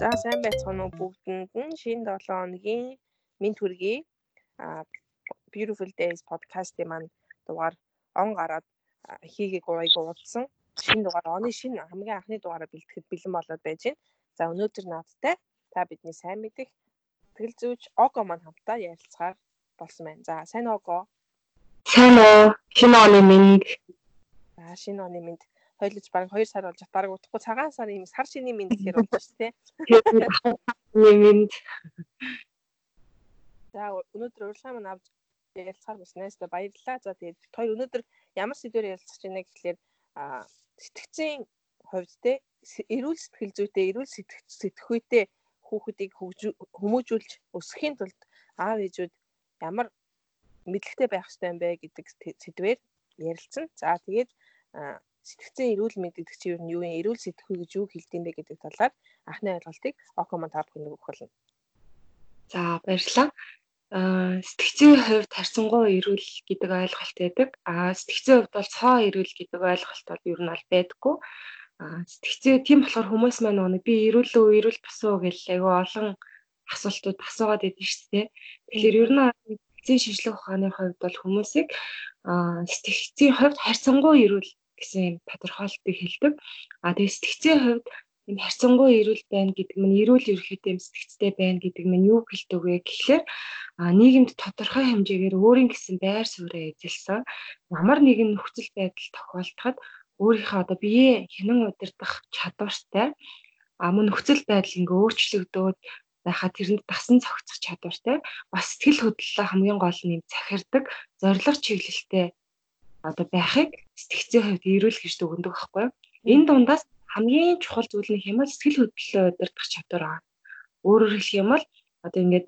За сайн байцгаана уу бүгдэнд нь шинэ 7 хоногийн хүргэе. А Beautiful Days podcast-ийн маань дугаар он гараад хийгээг уяг уудсан. Шинэ дугаар оны шинэ хамгийн анхны дугаараа бэлтгэхэд бэлэн болоод байж байна. За өнөөдөр наадтай та бидний сайн мэдих тэгэл зүйч Ого маань хамтаа ярилцахаар болсон байна. За сайн Ого. Сайн уу. Шинэ оны мэд. За шинэ оны мэд хойлож баг 2 сар болж баг удахгүй цагаан сарын сар шинийн мэд гэхээр болж шүү дээ. Мэд. За өнөөдөр урилга маань авч ярилцахаар болснаас баярлалаа. За тэгээд хоёр өнөөдөр ямар сэдвээр ярилцах байна гэхлээр сэтгцийн хувьд те эрүүл сэтгэл зүйтэй эрүүл сэтгэхүйтэй хүүхдийг хүмүүжүүлж өсөхийн тулд аав ээжүүд ямар мэдлэгтэй байх ёстой юм бэ гэдэг сэдвээр ярилцсан. За тэгээд сэтгцэн эрүүл мэд гэдэг чинь юу юм? Эрүүл сэтгхүй гэж юу хэлдэм бэ гэдэг талаар анхны ойлголтыг Окомон та бүхэнд өгөх болно. За баярлалаа. Аа сэтгцийн хувьд харьцангуй эрүүл гэдэг ойлголт байдаг. Аа сэтгцийн хувьд бол цоо эрүүл гэдэг ойлголт бол ер нь аль байдаггүй. Аа сэтгцээ тийм болохоор хүмүүс маань нэг би эрүүл үү, эрүүл босоо гэж айгүй олон асуултууд асуугаад байдаг шүү дээ. Тэгэхээр ер нь сэтгцийн шинжилгээ ухааны хувьд бол хүмүүсийг аа сэтгцийн хувьд харьцангуй эрүүл гэсэн юм тодорхойлтыг хэлдэг. А тэгээ сэтгцийн хувьд энэ харьцангуй эрүүл байна гэдэг нь эрүүл ерөөхдөө сэтгцтэй байна гэдэг нь юу хэлдэг вэ гэхлээр нийгэмд тодорхой хэмжээгээр өөрийн гэсэн байр сууриа эзэлсэн ямар нэгэн нөхцөл байдал тохиолдоход өөрийнхөө одоо биеэ хянан удирдах чадвартай мөн нөхцөл байдал ингээ өөрчлөгдөөд байхад тэрэнд дасан цогцох чадвартай бас сэтгэл хөдлөлөө хамгийн гол нь захирдаг зориг чиглэлтэй одоо байхыг сэтгцийн хувьд эрүүл гэж дүгндэг байхгүй юу. Энэ дундаас хамгийн чухал зүйл нь хямал сэтгэл хөдлөлөө удирдах чадвар аа. Өөрөөр хэлэх юм бол одоо ингээд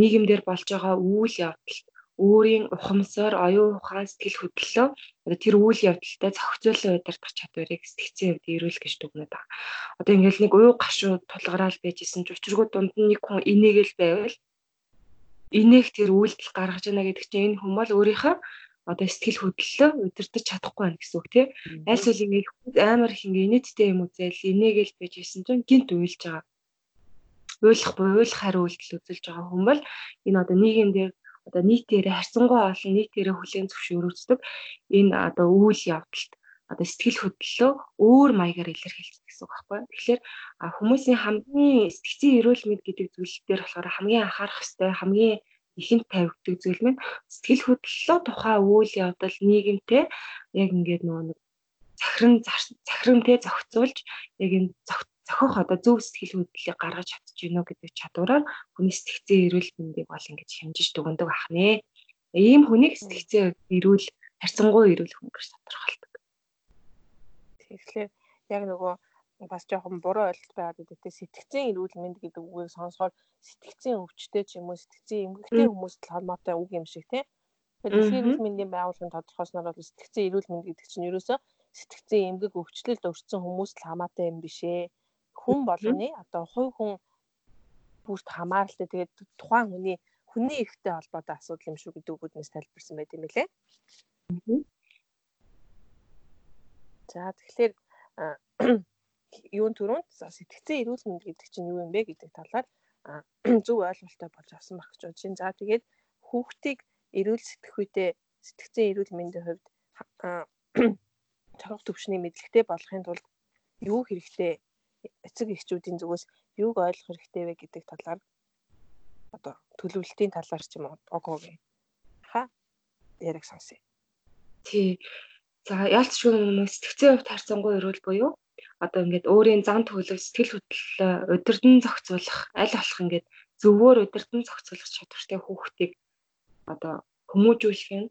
нийгэмдэр болж байгаа үйл явдалд өөрийн ухамсаар оюун ухаан сэтгэл хөдлөлөө тэр үйл явдалтай зохицуулан удирдах чадварыг сэтгцийн хувьд эрүүл гэж дүгнэдэг байна. Одоо ингээд нэг уу гашуу тулгараал байжсэн ч учиргүй дунд нь нэг хүн инээгээл байвал инээх тэр үйлдэл гаргаж яана гэдэг чинь энэ хүмүүс өөрийнхөө одоо сэтгэл хөдлөлөө удирдах чадахгүй байна гэсэн үг тийм аль зүйл ингээ амар их ингээ инээдтэй юм үзэл инээгээл байж исэн чинь гинт уйлж байгаа. Уйлах буй уйлах хариу үйлдэл үзүүлж байгаа хүн бол энэ одоо нийгэмдээ одоо нийтээрээ харьцангуй олон нийтээрээ хүлээн зөвшөөрөгддөг энэ одоо үйл явдалт одоо сэтгэл хөдлөлөө өөр маягаар илэрхийлдэг гэсэн үг байхгүй. Тэгэхээр хүмүүсийн хамгийн сэтгцийн эрүүл мэд гэдэг зүйл дээр болохоор хамгийн анхаарах хэрэгтэй хамгийн ихэнд тавигддаг зүйл маань сэтгэл хөдлөлөө тухай үйл явдал нийгэмтэй яг ингээд нөгөө нэг захиран захирамтэй зохицуулж яг энэ зохих одоо зөв сэтгэл хөдлөлийг гаргаж чадчих гинөө гэдэг чадвараар хүний сэтгцэн эрүүл мэндийг бол ингэж хэмжиж дүгндэг ахнэ. Ийм хүнийг сэтгцэн эрүүл харьцангуй эрүүл хүн гэж тодорхойлдог. Тэгэхээр яг нөгөө бас жоохон буруу ойлголт байгаад байдаг те. Сэтгцэн эрүүл мэнд гэдэг үгийг сонсохоор сэтгцэн өвчтэй ч юм уу сэтгцэн эмгэгтэй хүмүүстэй холбоотой үг юм шиг те. Дэлхийн эрүүл мэндийн байгууллагын тодорхойлсноор бол сэтгцэн эрүүл мэнд гэдэг чинь ерөөсөө сэтгцэн эмгэг өвчлөлд өртсөн хүмүүст л хамаатай юм бишээ хүн болгоны одоо хувь хүн бүрт хамааралтай тэгээд тухайн хүний хүний ихтэй холбоотой асуудал юм шүү гэдэг үгүүднээс тайлбарсан байт юм лээ. За тэгэхээр юун төрөнд сэтгцэн эрүүл мэнд гэдэг чинь юу юм бэ гэдэг талаар зөв ойлголттой болж авсан байх гэж бодож байна. За тэгээд хүүхдийг эрүүл сэтгэхүйтэй сэтгцэн эрүүл мэндийн хувьд цогц төвшний мэдлэгтэй болгохын тулд юу хэрэгтэй эцэг эхчүүдийн зүгээс юуг ойлгох хэрэгтэй вэ гэдэг талаар одоо төлөвлөлтийн талаар ч юм уу огоогийн ха яриг сонсъё. Тий. За яалтчгүй нэг сэтгцэн хувьд харьцангуй эрүүл буюу одоо ингээд өөрийн зан төлөв сэтгэл хөдлөлөө удирдан зохицуулах аль болох ингээд зөвөр удирдан зохицуулах чадвартай хүүхдийг одоо хүмүүжүүлэх нь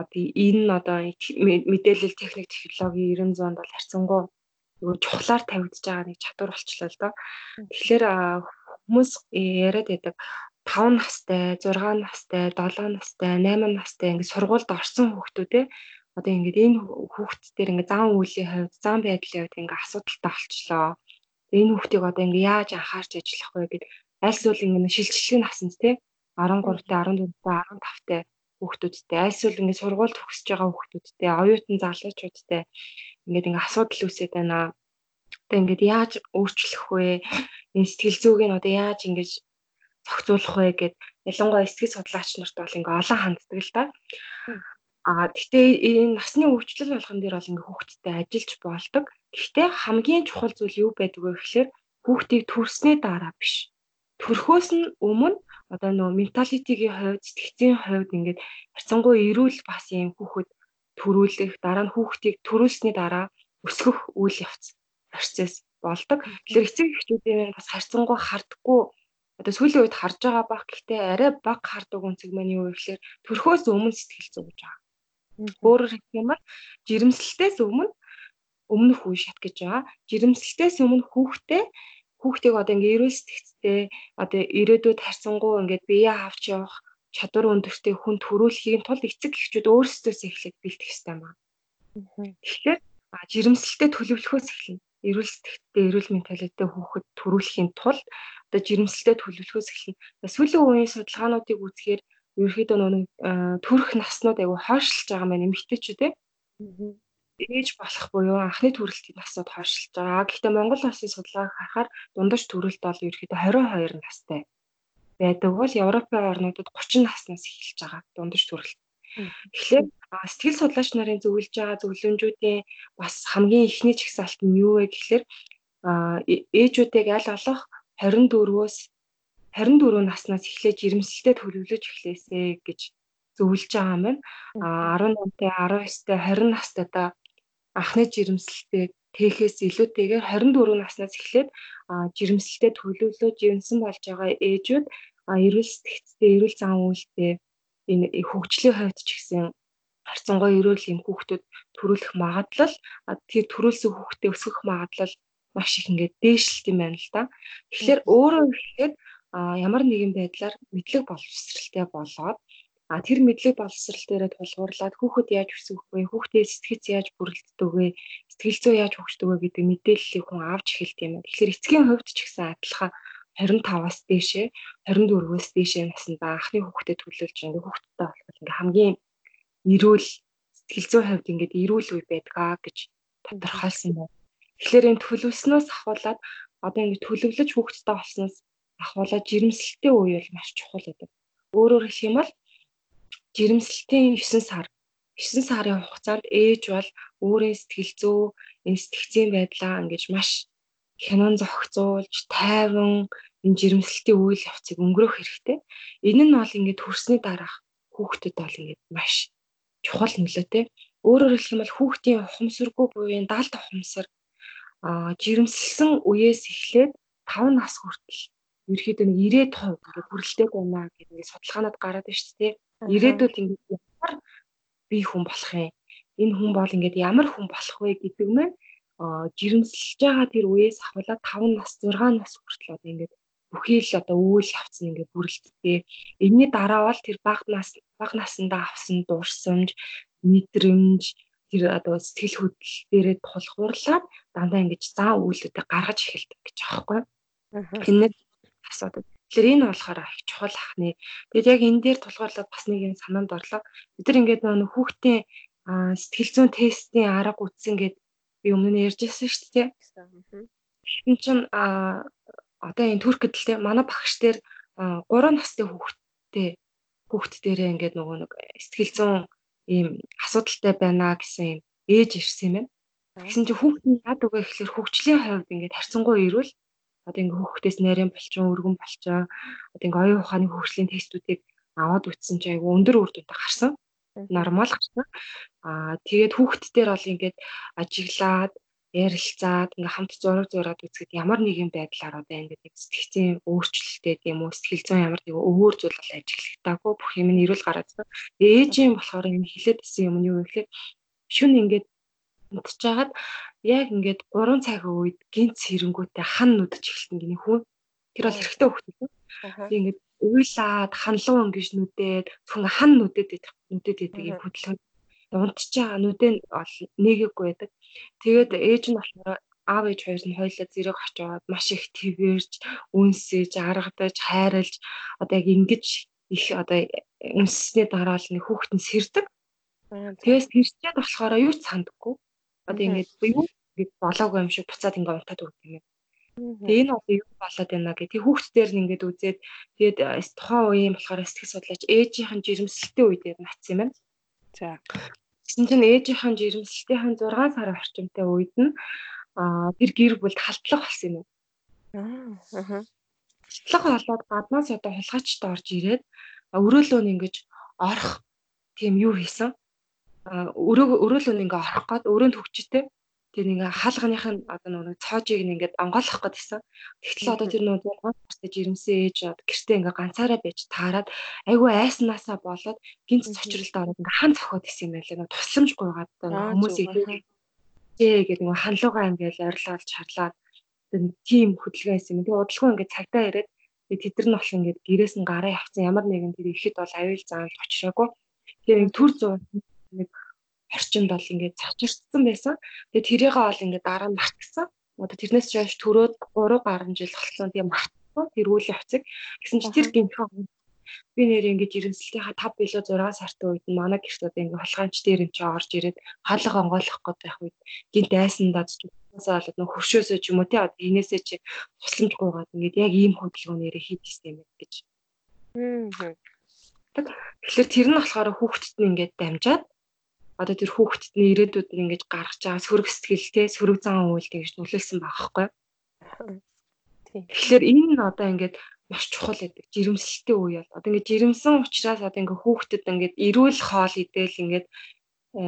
одоо энэ одоо мэдээлэл техник технологийн 900-д бол харьцангуй нөгөө чухлаар тавигдж байгаа нэг чадвар болчлоо л доо. Тэгэхээр хүмүүс яриад байдаг 5 настай, 6 настай, 7 настай, 8 настай ингэ сургуульд орсон хүүхдүүдээ одоо ингээд энэ хүүхдтэр ингээд зан үйлийн хувьд зан байдлын хувьд ингээд асуудалтай болчлоо. Энэ хүүхдийг одоо ингээд яаж анхаарч ажиллах вэ гэд аль зүйл ингээд шилжилтийн насанд те 13-тай 14-тай 15-тай хүүхдүүдтэй аль зүйл ингээд сургуульд төгсөж байгаа хүүхдүүдтэй оюутан залуучуудтай ингээд ингээд асуудал үүсээд байна. Одоо ингээд яаж өөрчлөх вэ? Энэ сэтгэл зүйг нь одоо яаж ингэж зохицуулах вэ гэд ялангуяа сэтгэл судлаач нарт бол ингээ олон ханддаг л да. Аа гэхдээ энэ насны өвчлөл болгон дээр бол ингээ хүүхдтэй ажиллаж болдог. Гэхдээ хамгийн чухал зүйл юу байдаг вэ гэхээр хүүхдийг төрсний дараа биш. Төрхөөс нь өмнө одоо нөгөө менталитигийн хувьд, сэтгцийн хувьд ингээд харьцангуй эрүүл бас юм хүүхэд төрүүлэх, дараа нь хүүхдийг төрүүлсний дараа өсгөх үйл явц процесс болдог. Тэгэхээр эцэг эхчүүдийн бас харьцангуй хардггүй одоо сүүлийн үед харж байгаа бах гэхдээ арай бага хардаг үнцэг маань юу вэ гэхээр төрхөөс өмнө сэтгэл зүйж байгаа. Өөрөөр хэлэх юм бол жирэмслэлтээс өмнө өмнөх үе шат гэж байгаа. Жирэмслэлтээс өмнө хүүхдээ хүүхдийг одоо ингээ эрүүл сэтгцтэй одоо ирээдүйд харьцангуй ингээд бие авч явах чадвар өндөртэй хүн төрүүлэхийн тулд эцэг эхчүүд өөрсдөөс эхлээд бэлтгэх хэрэгтэй байна. Тэгэхээр жирэмслэлтэд төлөвлөхөөс эхэлнэ. Эрүүл сэтгцтэй эрүүл менталитет хүүхэд төрүүлэхийн тулд одоо жирэмслэлтэд төлөвлөхөөс эхэлнэ. Сүүлийн үеийн судалгаануудыг үзэхээр ерөөхдөө нэг төрөх наснууд айгүй хойшлж байгаа маань эмэгтэйчүүд те ээж болох буюу анхны төрөлтийн насууд хойшлж байгаа. Гэхдээ Монгол улсын судалгааг харахаар дундаж төрөлт бол ерөөхдөө 22 настай байдаг. Бол Европын орнуудад 30 наснаас эхэлж байгаа дундаж төрөлт. Тэгэхээр сэтгэл судлаач нарын зөвлөж байгаа зөвлөмжүүдийн бас хамгийн ихний чагсаалт нь юу вэ гэхээр ээжүүдийг аль болох 24-өөс 24 наснаас эхлээд жирэмслэлтэд төлөвлөж эхлэесэй гэж зөвлөж байгаа юм байна. А 18-тай, 19-тай, 20 настайдаа анхны жирэмслэлтэй тэхээс илүүтэйгээр 24 наснаас эхлээд жирэмслэлтэй төлөвлөө живэнсэн болж байгаа ээжүүд эрүүл сэтгцтэй эрүүл зан үйлтэй энэ хөгжлийн хувьд ч гэсэн харьцангуй эрүүл юм хүүхдүүд төрүүлэх магадлал тэр төрүүлсэн хүүхдээ өсгөх магадлал маш их ингээд дээшлэлт юм байна л да. Тэгэхээр өөрөө ихэд ямар нэгэн байдлаар мэдлэг боловсралтай болоод А тэр мэдлэг боловсрал дээрээ тулгуурлаад хүүхэд яаж өсөх вэ? Хүүхдээ сэтгэц яаж бүрэлддэг вэ? Сэтгэл зүй яаж хөгждөг вэ гэдэг мэдээллийг хүн авч эхэлт юм. Тэгэхээр эцгийн хувьд ч гэсэн адилхан 25-аас дээшээ 24-өөс дээшээ насндаа анхны хүүхдэд төлөвлөж ингээ хүүхдтэй болох ингээ хамгийн эрүүл сэтгэл зүйн хувьд ингээ эрүүл үе байдгаа гэж тодорхойлсон байна. Тэгэхээр энэ төлөвлөснөөс ахуулаад одоо ингээ төлөвлөж хүүхдтэй болсноос ахуулаад жирэмслэлтийн үе бол маш чухал гэдэг. Өөрөөр хэлэх юм бол жирэмслэлтийн 9 сар 9 сарын хугацаанд ээж бол өөрийн сэтгэл зүй, сэтгцийн байдлаа ингэж маш хянан зохицуулж, тайван энэ жирэмслэлтийн үйл явцыг өнгөрөөх хэрэгтэй. Энэ нь бол ингээд төрсний дараах хүүхдэд бол ингээд маш чухал нөлөөтэй. Өөрөөр хэлэх юм бол хүүхдийн ухамсаргүй буюу даалт ухамсар жирэмсэлсэн үеэс эхлээд 5 нас хүртэл ерөөхдөө нэг 90% ингээд хүрэлтэйг байна гэдэг ингээд судалгаанууд гараад байна шүү дээ. Ирээдүйд ингээд ямар би хүн болох юм? Энэ хүн бол ингээд ямар хүн болох вэ гэдэг мэн жирэмсэлж байгаа тэр үеэс ахуулаад 5 нас 6 нас хүртэл одоо ингээд бүхий л одоо үйл явц нь ингээд бүрэлдэхтэй. Энийний дараа бол тэр баг нас баг насндаа авсан дурсамж, мэдрэмж, тэр одоо сэтгэл хөдлөл дээрээ тулгуурлаад дандаа ингэж заа үйлдэлтэй гаргаж эхэлдэг гэж аахгүй. Хинэ асуудаг. Тэгэхээр энэ болохоор их чухал ахны. Тэгэд яг энэ дээр тулгуурлаад бас нэг юм санаанд орлоо. Бид нар ингээд нөх хүүхдийн сэтгэл зүйн тестийн арга үтсэн гэд би өмнө нь ярьжсэн шүү дээ. Энэ чинь а одоо энэ Туркэд л те манай багш дээр 3 настай хүүхдтэй хүүхд дээрээ ингээд нөгөө нэг сэтгэл зүйн ийм асуудалтай байна гэсэн юм ээж ирсэн юм байна. Тэгсэн чинь хүүхдийн яд үгээ гэхэлэр хөгжлийн хувьд ингээд харьцангуй ирвэл одоо ингээ хүүхдээс нарийн болчин өргөн болчин одоо ингээ оюун ухааны хөгжлийн тестүүдийг аваад үтсэн чи айгу өндөр үр дүнтэй гарсан. Нормал гарсан. Аа тэгээд хүүхдтэр бол ингээд ажиглаад ярилцаад ингээ хамт зураг зураад үзэхэд ямар нэгэн байдлаар одоо ингээд сэтгцийн өөрчлөлттэй тийм үү сэтгэл зүйн ямар нэг өөр зүйл бол ажиглагдаагүй бүх юм нь эрүүл гараад. Ээжийн болохоор юм хилээд исэн юм нь юу гэхээр шүн ингээд унтж жагаад яг ингээд 3 цагийн үед гинт сэрэнгүүтээ хан нүдж эхэлсэн гинэ хүн. Тэр бол эрэгтэй хөлтэй. Тэг ингээд уйлаад ханлуу ингэж нүдээд хүн хан нүдээд идэх нүдээд идэх юм хөдөлгөөн. Унтж байгаа нүдэн бол нэгээггүй байдаг. Тэгээд ээж нь болохоор аав ээж хоёр нь хоёулаа зэрэг очоод маш их твэрж, үнсэж, аргадаж, хайрлаж одоо яг ингэж их одоо үнссний дараа л нэг хүүхэд нь сэрдэг. Тэгээс тэрчээд болохоор юу ч сандаггүй. Одоо ингэж юу ингээд болоогүй юм шиг буцаад ингээ унтаад өгдөг юм. Тэгээ энэ одоо юу болоод байна гэх. Тэг хүүхдээр нь ингээд үзээд тэгээд тухайн үеийн болохоор сэтгэл судлаач ээжийнхэн жирэмсэлтийн үед натсан юм байна. За. Гэсэн чинь ээжийнхэн жирэмсэлтийн 6 сар орчимтай үед нь аа тэр гэр бүлд халдлага болсон юм. Аа. Халдлага болоод гаднаас одоо хулгайчд орж ирээд өрөөлөө нь ингэж орох тийм юу хийсэн. Өрөө өрөөлөө нь ингээ орох гээд өрөөнд хөгчтэй тэр ингээ хаалганых нь одоо нөгөө цоожийг нь ингээд онгойлгох гэдсэн. Тэгтэл одоо тэр 6 настай жирэмсэн ээж гэртээ ингээ ганцаараа байж таарад айгүй айснаасаа болоод гинц цочролд ороод ингээ хан цохоод исэн юм байлаа. Нөгөө тусламж гуйгаад хүмүүсийг ээ гэдэг нөгөө ханлуугаа ингээл орилоод чарлаад тийм хөдөлгөөн юм. Тэгээ удалгүй ингээ цагтаа ирээд тэд нар нь болох ингээ гэрээс нь гараа явцсан ямар нэгэн тэр ихэд бол аюул заанд очроогүй. Тэгээ төр зур нэг орчинд бол ингээд цавчирсан байсан. Тэгээ тэрийгээ бол ингээд дараа нь мартсан. Одоо тэрнээс чойш төрөөд 3 гаруй жил болсон. Тэгээ мартсан. Тэр үеийн хувцаг. Гэсэн чи тэр гинхэн би нэр ингээд жирэмслэлтийнхаа 5 билүү 6 сартын үед манай гэрт одоо ингээд холгаанч дээр юм чи орж ирээд хаалга онгойлгох гээд байх үед гинт айсан дадж болоод нөх хөвшөөсөө ч юм уу тий одоо энээсээ чи тусламж гуйгаад ингээд яг ийм хөдөлгөөнөөр хийдсэн юм гэж. Тэгэхээр тэр нь болохоор хүүхдэд нь ингээд дамжаад одоо тэр хүүхдэд нь ирээдүйд нь ингэж гаргаж байгаа сөрөг сэтгэлтэй сөрөг зан үйлтэй гэж нөлөөлсөн байгаа байхгүй. Тэгэхээр энэ нь одоо ингээд маш чухал гэдэг. Жирэмслэлтийн үе бол одоо ингээд жирэмсэн учраас одоо ингээд хүүхдэд ингээд эрүүл хоол идэл ингээд э,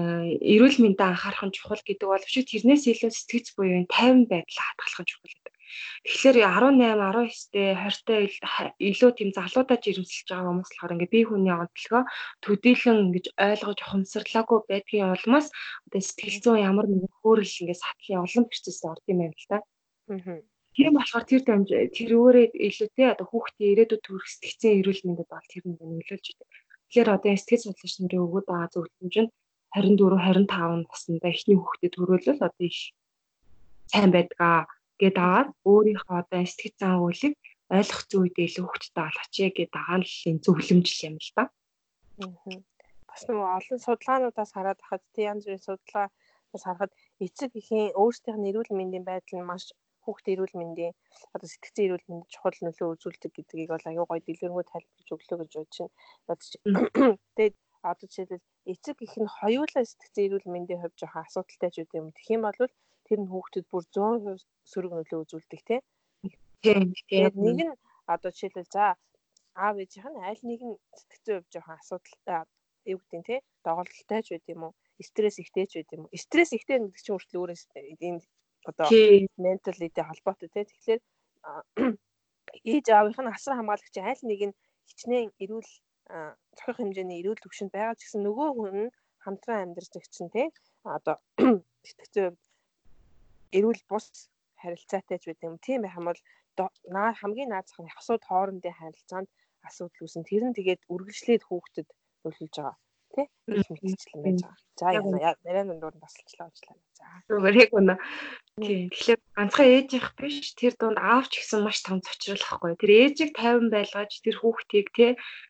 эрүүл мэндэд анхаарах нь чухал гэдэг боловч тэрнээс илүү сэтгэц буюу тайван байдал хадгалах нь чухал гэдэг. Тэгэхээр 18, 19-тэй 20-тай илүү тийм залуудаа жирэмсэлж байгаа хүмүүс болохоор ингээ бие хүний онцлогоо төдийлөн ингэж ойлгож ухамсарлаагүй байдгийн улмаас одоо сэтгэл зүйн ямар нэгэн хөөрөл ингээ сатлын олон процесс орд юм байна л да. Аа. Тийм болохоор тэр дамж тэр өөрөө илүүтэй одоо хүүхдийн ирээдүйд төрөх сэтгцэн эрүүл мэндэд бол тэр нэг нөлөөлж идэг. Тэгэхээр одоо сэтгэл судлаач нарын өгөөд байгаа зөвлөмж нь 24 25 наснда эхний хүүхдэд төрөөлөл одоо их сайн байдгаа гээд аваад өөрийнхөө одоо сэтгэл зан үйлийг ойлгох зүйдээ илүү хөвгттэй болгоч гээд байгаа нь л энэ зөвлөмжл юм л да. Бас нөгөө олон судалгаануудаас хараад хахад тий янз бүрийн судалгаанаас харахад эцэг эхийн өөрсдийнх нь эрүүл мэндийн байдал нь маш хүүхдийн эрүүл мэндийн одоо сэтгцэн эрүүл мэндэд чухал нөлөө үзүүлдэг гэдгийг бол аюу гой дэлгэрэнгүй тайлбарлаж өглөө гэж бодож байна. Тэгээд одоо жишээлбэл эцэг их нь хоёулаа сэтгцэн эрүүл мэндийн хувьд жоохон асуудалтай ч үгүй юм. Тэгэх юм бол тэр нь хүүхдэд бүр 100% сөрөг нөлөө үзүүлдэг тийм. Тийм. Нэг нь одоо жишээлбэл за аав ээжийнх нь аль нэг нь сэтгцэн хувь жоохон асуудалтай юу гэдэг тийм доголдолтой ч байд юм уу? Стресс ихтэй ч байд юм уу? Стресс ихтэй гэдэг чинь өөртөө өөрөө энэ одоо менталитэй холбоотой тийм тэгэхээр ээж аавынх нь асар хамгаалагч аль нэг нь хичнээн эрүүл цохих хэмжээний эрүүл төвшөнд байгаа ч гэсэн нөгөө хүн нь хамтран амьдарч их чинь тийм одоо сэтгцэн хувьд эрүүл бус харилцаатай ч байт юм. Тийм байх юм бол наа хамгийн наад зах нь хасууд хоорондын харилцаанд асуудал үүсэн. Тэр нь тэгээд үргэлжлээд хүүхдэд нөлөөлж байгаа. Тэ? Их мэдчлэн байж байгаа. За яа нарийн дунд басалчлаа ажиллаа. За. Зүгээр яг үнэ. Тийм. Тэгэхээр ганцхан ээжийнх биш тэр дунд аав ч гэсэн маш том цочрол ахгүй. Тэр ээжийг 50 байлгаж тэр хүүхдийг тэ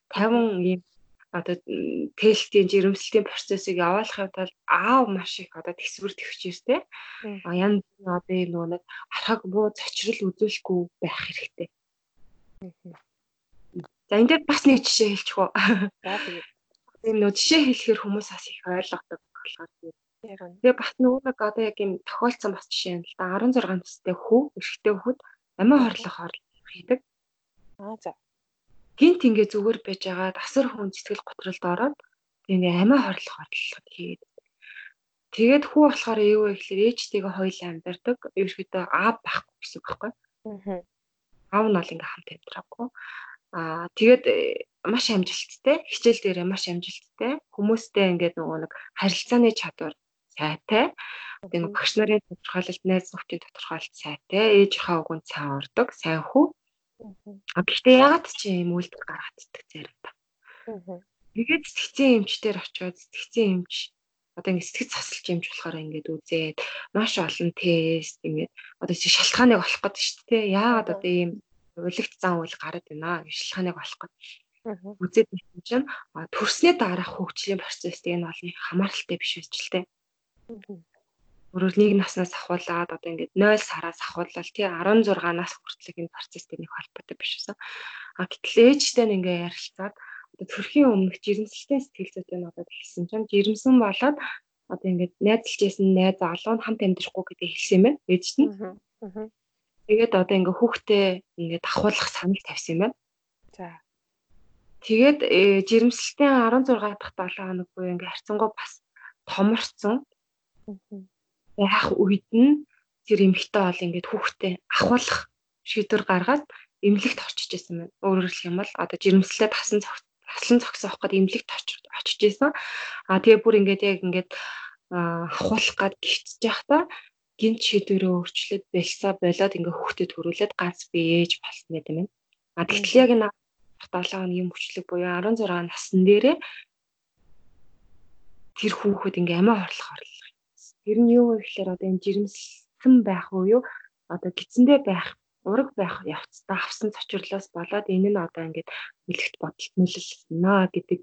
50 ийм одоо тестийн жирэмслэлийн процессыг явуулахын тулд аав маш их одоо төсвөр төвчээртэй. А янз одоо энэ нөгөө нэг архаг буу зочрол үзүүлэхгүй байх хэрэгтэй. За энэ дээр бас нэг жишээ хэлчих үү. Энэ нөө жишээ хэлэхээр хүмүүс бас их ойлгодог болохоор Тэгээ бас нөгөө нэг одоо яг юм тохиолдсон бас жишээ юм л да 16 настай хүү эрэгтэй хүүхэд амиа хорлох хорлох хийдэг. Аа за гинт ингээ зүгээр байж байгаа асар хүн сэтгэл готролд ороод ингээ амиа хорлох хорлох хийгээд тэгээд хүү болохоор юу вэ гэхээр ээжтэйгээ хоёул амьдардаг. Ерөөхдөө аав байхгүй гэсэн үг байхгүй. Аа аав нь бол ингээ хамт амьдраагүй аа тэгээд э, маш амжилттай хичээл дээрээ маш амжилттай. Хүмүүстэй ингээд нөгөө нэг харилцааны чадвар сайтай. Тэгээд багш нарын тодорхойлолт найз нөхдийн тодорхойлолт сайтай. Ээжийнхээ үгэнд сайн ордог сайн хүү А гэхдээ ягаад ч юм үйлдэл гаргацдаг заримдаа. Тэгээд сэтгцэн эмчтэр очиод сэтгцэн эмч одоо ингэ сэтгэц засалж юмж болохоор ингээд үзээд маш олон тест ингээд одоо чи шалтгааныг олох гэдэг шүү дээ. Яагаад одоо ийм улигт зан үйл гараад байна гэж шалтгааныг олох гэдэг. Үзээд нэг чинь төрснээ дараах хөгжлийн процесс энэ бол хамааралтай биш байж л дээ. Өөрөөр нэг наснаас ахуулаад одоо ингээд 0 сараас ахуулаад тий 16 нас хүртэлх энэ процесстэй нэг холбоотой биш гэсэн. А гэтэл ээжтэй нэг ингээ ярилцаад одоо төрхийн өмнөх жирэмслэлтэй сэтгэл зүйтэй надад хэлсэн чинь жирэмсэн болоод одоо ингээд найзалж ясан найз залуу нь хамт амьдрахгүй гэдэг хэлсэн юм байна. Ээжт нь. Тэгээд одоо ингээ хүүхдээ ингээд ахуулах санал тавьсан юм байна. За. Тэгээд э, жирэмслэлтийн 16 дахь 7 хоног буюу ингээ харьцангуй бас томорцсон. Яг үед нь тэр эмэгтэй бол ингээд хүүхдээ ахуулах шийдвэр гаргаад эмнэлэгт очиж исэн байна. Өөрөөр хэлэх юм бол одоо жирэмслэлээ тасан таслан зогсоох гээд эмнэлэгт очиж исэн. А тэгээ бүр ингээд яг ингээд ахуулах гад гихтж байхдаа гинт шийдвэрээ өөрчлөд байлсаа болоод ингээ хүүхдэд төрүүлээд ганц биеэж болсон гэдэг юм. А тэгтэл яг энэ 7 хоногийн мөчлөг буюу 16 насн дээрээ тэр хүүхэд ингээ амиа хорлох орлоо. Тэр нь юу вэ гэхээр одоо энэ жирэмсэн байх уу юу? Одоо гидсэндээ байх, ураг байх явцдаа авсан цочрлоос болоод энэ нь одоо ингээд нэлэгт бодолт нөлөөлнө гэдэг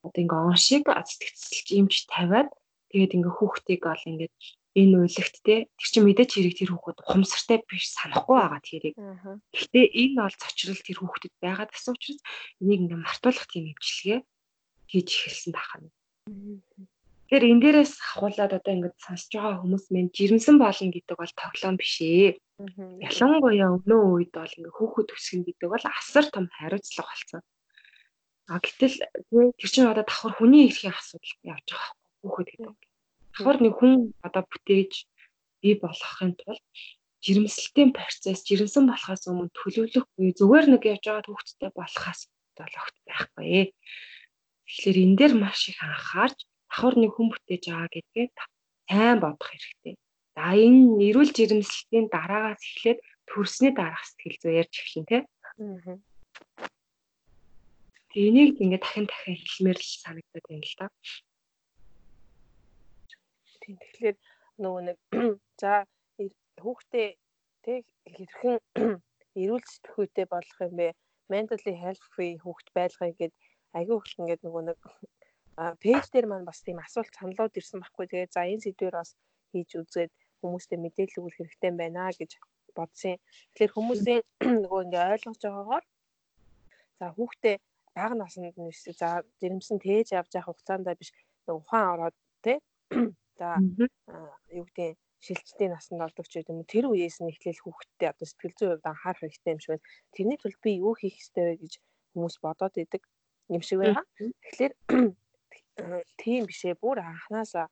одоо ингээ он шиг сэтгцэлж имж тавиад тэгээд ингээ хүүхдийг ол ингээд энэ уйлагт те тэр чинь мэдээч хэрэг тэр хүүхэд ухамсартай биш санахгүй байгаа тэрийг. Гэхдээ энэ бол цочрол тэр хүүхдэд байгаад гэсэн учраас энийг ингээ мартуулах тийм имчилгээ хийж эхэлсэн тахна. Тэгэхээр энэ дээрээс ахуулаад одоо ингээд сонсож байгаа хүмүүс минь жирэмсэн болно гэдэг бол тоглоом биш ээ. Ялангуяа өнөө үед бол ингээ хүүхэд өсгөн гэдэг бол асар том хариуцлага болсон. А гэтэл тэр чинь одоо давхар хүний эрхийн асуудал явж байгаа хүүхэд гэдэг. Давхар нэг хүн одоо бүтээж бий болгохын тулд жирэмслэлтийн процесс жирэмсэн болохоос өмнө төлөвлөх буюу зүгээр нэг явж байгаа хүүхэдтэй болохоос бол огт байхгүй. Тэгэхээр энэ дээр маш их анхаарч давхар нэг хүн бүтээж байгаа гэдгээ сайн бодох хэрэгтэй. За энэ эрүүл жирэмслэлтийн дараагаас эхлээд төрсний дараах сэтгэл зүй ярьж эхлэн тий. Тэгээ энийг ингээд дахин дахин хэлмээр л санагдаад байна л да. Тийм тэгэхээр нөгөө нэг за хүүхдээ тэг хэрхэн эрүүл сэтгхүйтэй болох юм бэ? Mentally health free хүүхд байлгая гэд айгүй их ингээд нөгөө нэг пэйж дээр маань бас тийм асуулт саналууд ирсэн байхгүй. Тэгээ за энэ сэдвээр бас хийж үзээд хүмүүстэй мэдээлэл өгөх хэрэгтэй байна гэж бодсон. Тэгэхээр хүмүүсийн нөгөө ингээ ойлгож байгаагаар за хүүхдээ бага наснд нь за жирэмсэн тээж явж явах хугацаанд биш ухаан ороод тий за юу гэдэг шилжилтийн насанд ордог ч юм уу тэр үеэс нь эхлээл хүүхдтэй одоо сэтгэл зүйн хувьд анхаарах хэрэгтэй юм шиг байна. Тэрний тулд би юу хийх ёстой вэ гэж хүмүүс бодоод идэг юм шиг байна. Тэгэхээр тийм бишээ бүр анханасаа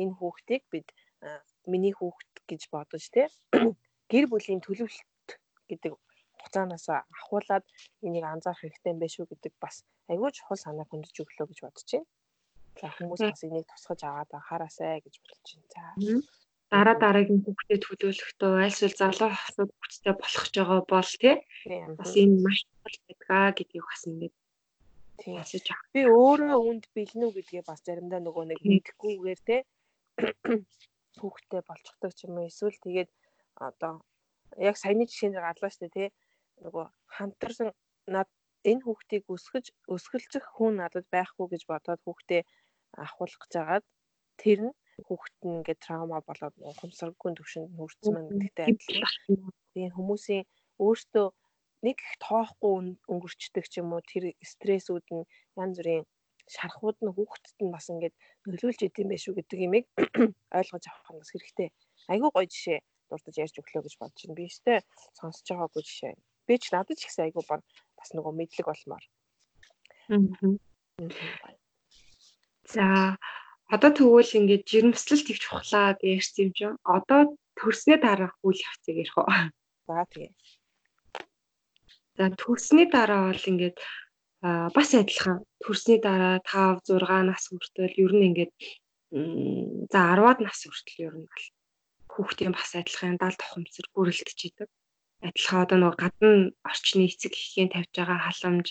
энэ хүүхдийг бид миний хүүхд гэж бодож тий гэр бүлийн төлөвлөлт гэдэг хугацаанаас ахуулаад энийг анзаарах хэрэгтэй юм үү гэдэг бас айгүй чухал санаа хөндөж өглөө гэж бодож байна. За хүмүүс бас энийг тусгаж аваад анхаарасай гэж бодож байна. За. Дараа дараагийн хүүхдэд төлөвлөхдөө альсвал залуу хасууд хүүхдтэй болох ч байгаа бол тий бас энэ маш чухал байдгаа гэдгийг бас ингээд Тийм. Би өөрөө үнд бэлнэ үү гэдгээ бас заримдаа нөгөө нэг мэдэхгүйгээр те хүүхдтэй болчихдог ч юм уу эсвэл тэгээд одоо яг саяны жишээнд галаа штэ те нөгөө хамтарсан над энэ хүүхдийг өсгөж өсгөлцөх хүн надад байхгүй гэж бодоод хүүхдээ ахуулах гэж хагаад тэр нь хүүхэд нь ингээд траума болоод ухамсаргүй төвшөнд хүрсэн мэн гэдэгтэй адилхан. Тийм хүмүүсийн өөртөө нэг их тоохгүй өнгөрчдөг ч юм уу тэр стрессүүд нь янз бүрийн шархууд нь хүүхдэд нь бас ингээд нөлөөлж идэм байх шүү гэдэг имийг ойлгож авах нь бас хэрэгтэй. Айгүй гоё жишээ дурдж ярьж өглөө гэж бодож байна. Би өстэй сонсож байгаагүй жишээ. Би ч надад ч ихсэн айгүй бас нөгөө мэдлэг болмоор. За одоо тэгвэл ингээд жирэмслэлт их чухлаа гэж ярьсан юм чинь одоо төрснөө дараах үйл явцыг ярих уу? За тэгээ. За төрсний дараа бол ингээд бас адилхан төрсний дараа 5 6 нас хүртэл ер нь ингээд за 10-аад нас хүртэл ер нь бол хүүхдийн бас адилхан далд тохомсор бүрэлдэжийдэг. Адилхан одоо нөгөө гадна орчны эцэг эхийн тавьж байгаа халамж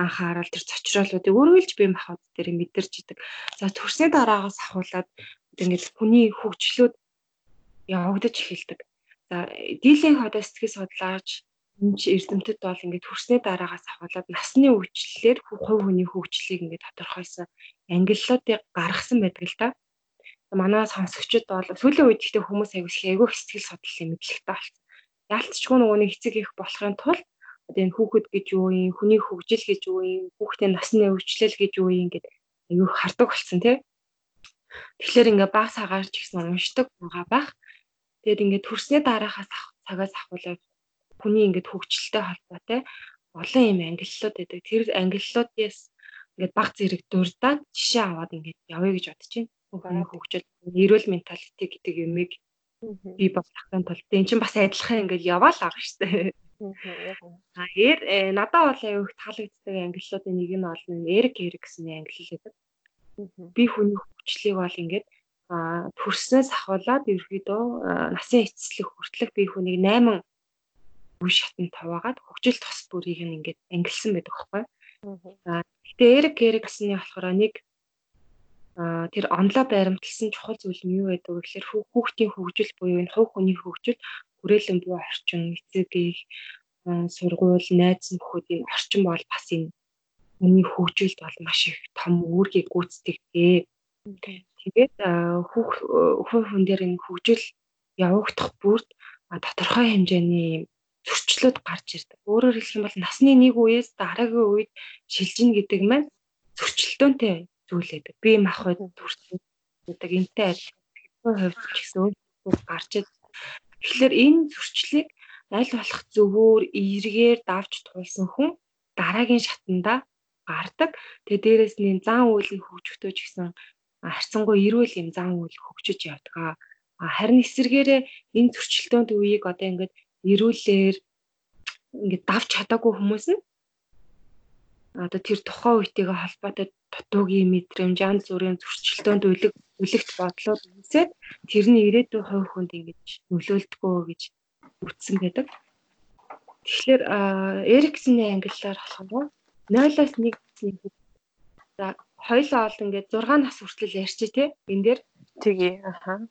анхаарал тэр цочроолуудыг өргөлж бие махбод дээр мэдэрч идэг. За төрсний дараагаас ахуулаад ингээд хүний хөгжлүүд явагдаж эхэлдэг. За дийлэн ходоо сэтгэл судлаач энэ эрдэмтэд бол ингээд төрсний дараагаас ахуулаад насны үечлэлээр хувь хүний хөгжлийг ингээд тодорхойлсон ангиллуудыг гаргасан байдаг л та. манай сонсогчид бол сүүлийн үед ихтэй хүмүүс аягүй аягүй сэтгэл судлалын мэдлэгтэй болсон. Яалтчгүй нөгөө нэг эцэг их болохын тулд одоо энэ хүүхэд гэж юу юм, хүний хөгжил гэж юу юм, хүүхдийн насны өвчлөл гэж юу юм гэдэг аягүй хардаг болсон тий. Тэгэхээр ингээ баг сагаар ч гэсэн уншдаг байгаа байх. Тэгээд ингээ төрсний дараахаас цагаас ахуулаад хүний ингээд хөгжилтэй холбоотой олон юм ангиллууд байдаг. Тэр ангиллуудаас ингээд баг зэрэг дурдаад жишээ аваад ингээд явъя гэж бодож байна. Хүний хөгжил, эрүүл менталити гэдэг юмыг би болгохын тулд энэ чинь бас адилхан ингээд яваал байгаа шүү дээ. А эр э, надад бол аюух таалагддаг ангиллуудын нэг нь бол Эрик Эриксны англи гэдэг. Би хүний хөгжлийг бол ингээд а төрснөөс ахуулаад ерөөдөө насын эцэслэх хүртэлх би хүнийг 8 үе шатнд таваагаад хөгжил тос бүрийг нь ингээд ангилсан байдаг байхгүй. За гэтээ Эрик Эриксны болохоор нэг а тэр онлоо баримтлсан чухал зүйл нь юу байдаг вэ гэхээр хүүхдийн хөгжил буюу энэ хувь хүний хөгжил хүрээлэн буй орчин эцэг их сургууль найз нөхөдийн орчин бол бас энэ хүний хөгжилд бол маш их том үүргийг гүйцэтгэдэг. Тэгээд хүүхд хүн дээр энэ хөгжил явагдах бүрд тодорхой хэмжээний зөрчлүүд гарч ирдэг. Өөрөөр хэлэх юм бол насны нэг үеэс дараагийн үед шилжинэ гэдэг маань зөрчилдөөнтэй зүйл байдаг. Бие махбод төрсөн гэдэг энтэй адилхан хувьд ч гэсэн өөр гарч ирдэг. Тэгэхээр энэ зөрчлийг аль болох зөвөр эргээр давж туулсан хүн дараагийн шатанда гардаг. Тэгээ дээрэс нь зан үйлийн хөгжөлтөө ч гэсэн харьцангуй эрүүл юм зан үйл хөгжиж явдаг. Харин эсэргээрээ энэ зөрчилдөөнд үеийг одоо ингээд эрүүлэр ингээд давж чадаагүй хүмүүс нь одоо тэр тухайн үетэйгээ холбоотой дутуугийн мэдрэмж, янз бүрийн зөрчилдөөнд үлэг үлэгт бодлоод үсээд тэрний ирээдүйн хувь хүнд ингэж нөлөөлдгөө гэж үтсэн байдаг. Тэгэхээр Эриксны ангиллаар болохоор 0-аас 1 насны за хоёлоо ол ингээд 6 нас хүртэл ярьчих тий энэ дээр. Тгий аха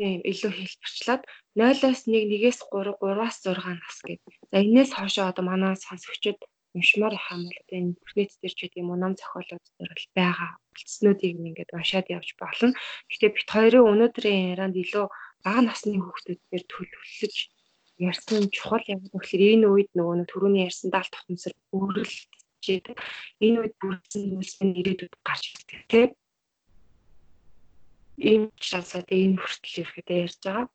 илүү хэлбэрчлээд 0-аас 1, 1-ээс 3, 3-аас 6 нас гэдэг. За энээс хойшоо одоо манай сонсогчид уншмаар их юм бол энэ бүргэц дээр ч гэдэг юм уу ном зохиолууд дээр бол байгаа үлдснүүдийг ингээд уншаад явж болно. Гэхдээ бит хоёрын өнөөдрийн ярианд илүү бага насны хүүхдүүдээр төлөвлөж ярьсан чухал юм. Тэгэхээр энэ үед нөгөө нэг түрүүний ярьсан даалт тухамсар бүрэлдэжээд энэ үед бүрдсэн зүйлс нь ирээдүйд гарч ирдэг тийм ийм шансаад энэ хүртэл ирэхэд ярьж байгаа.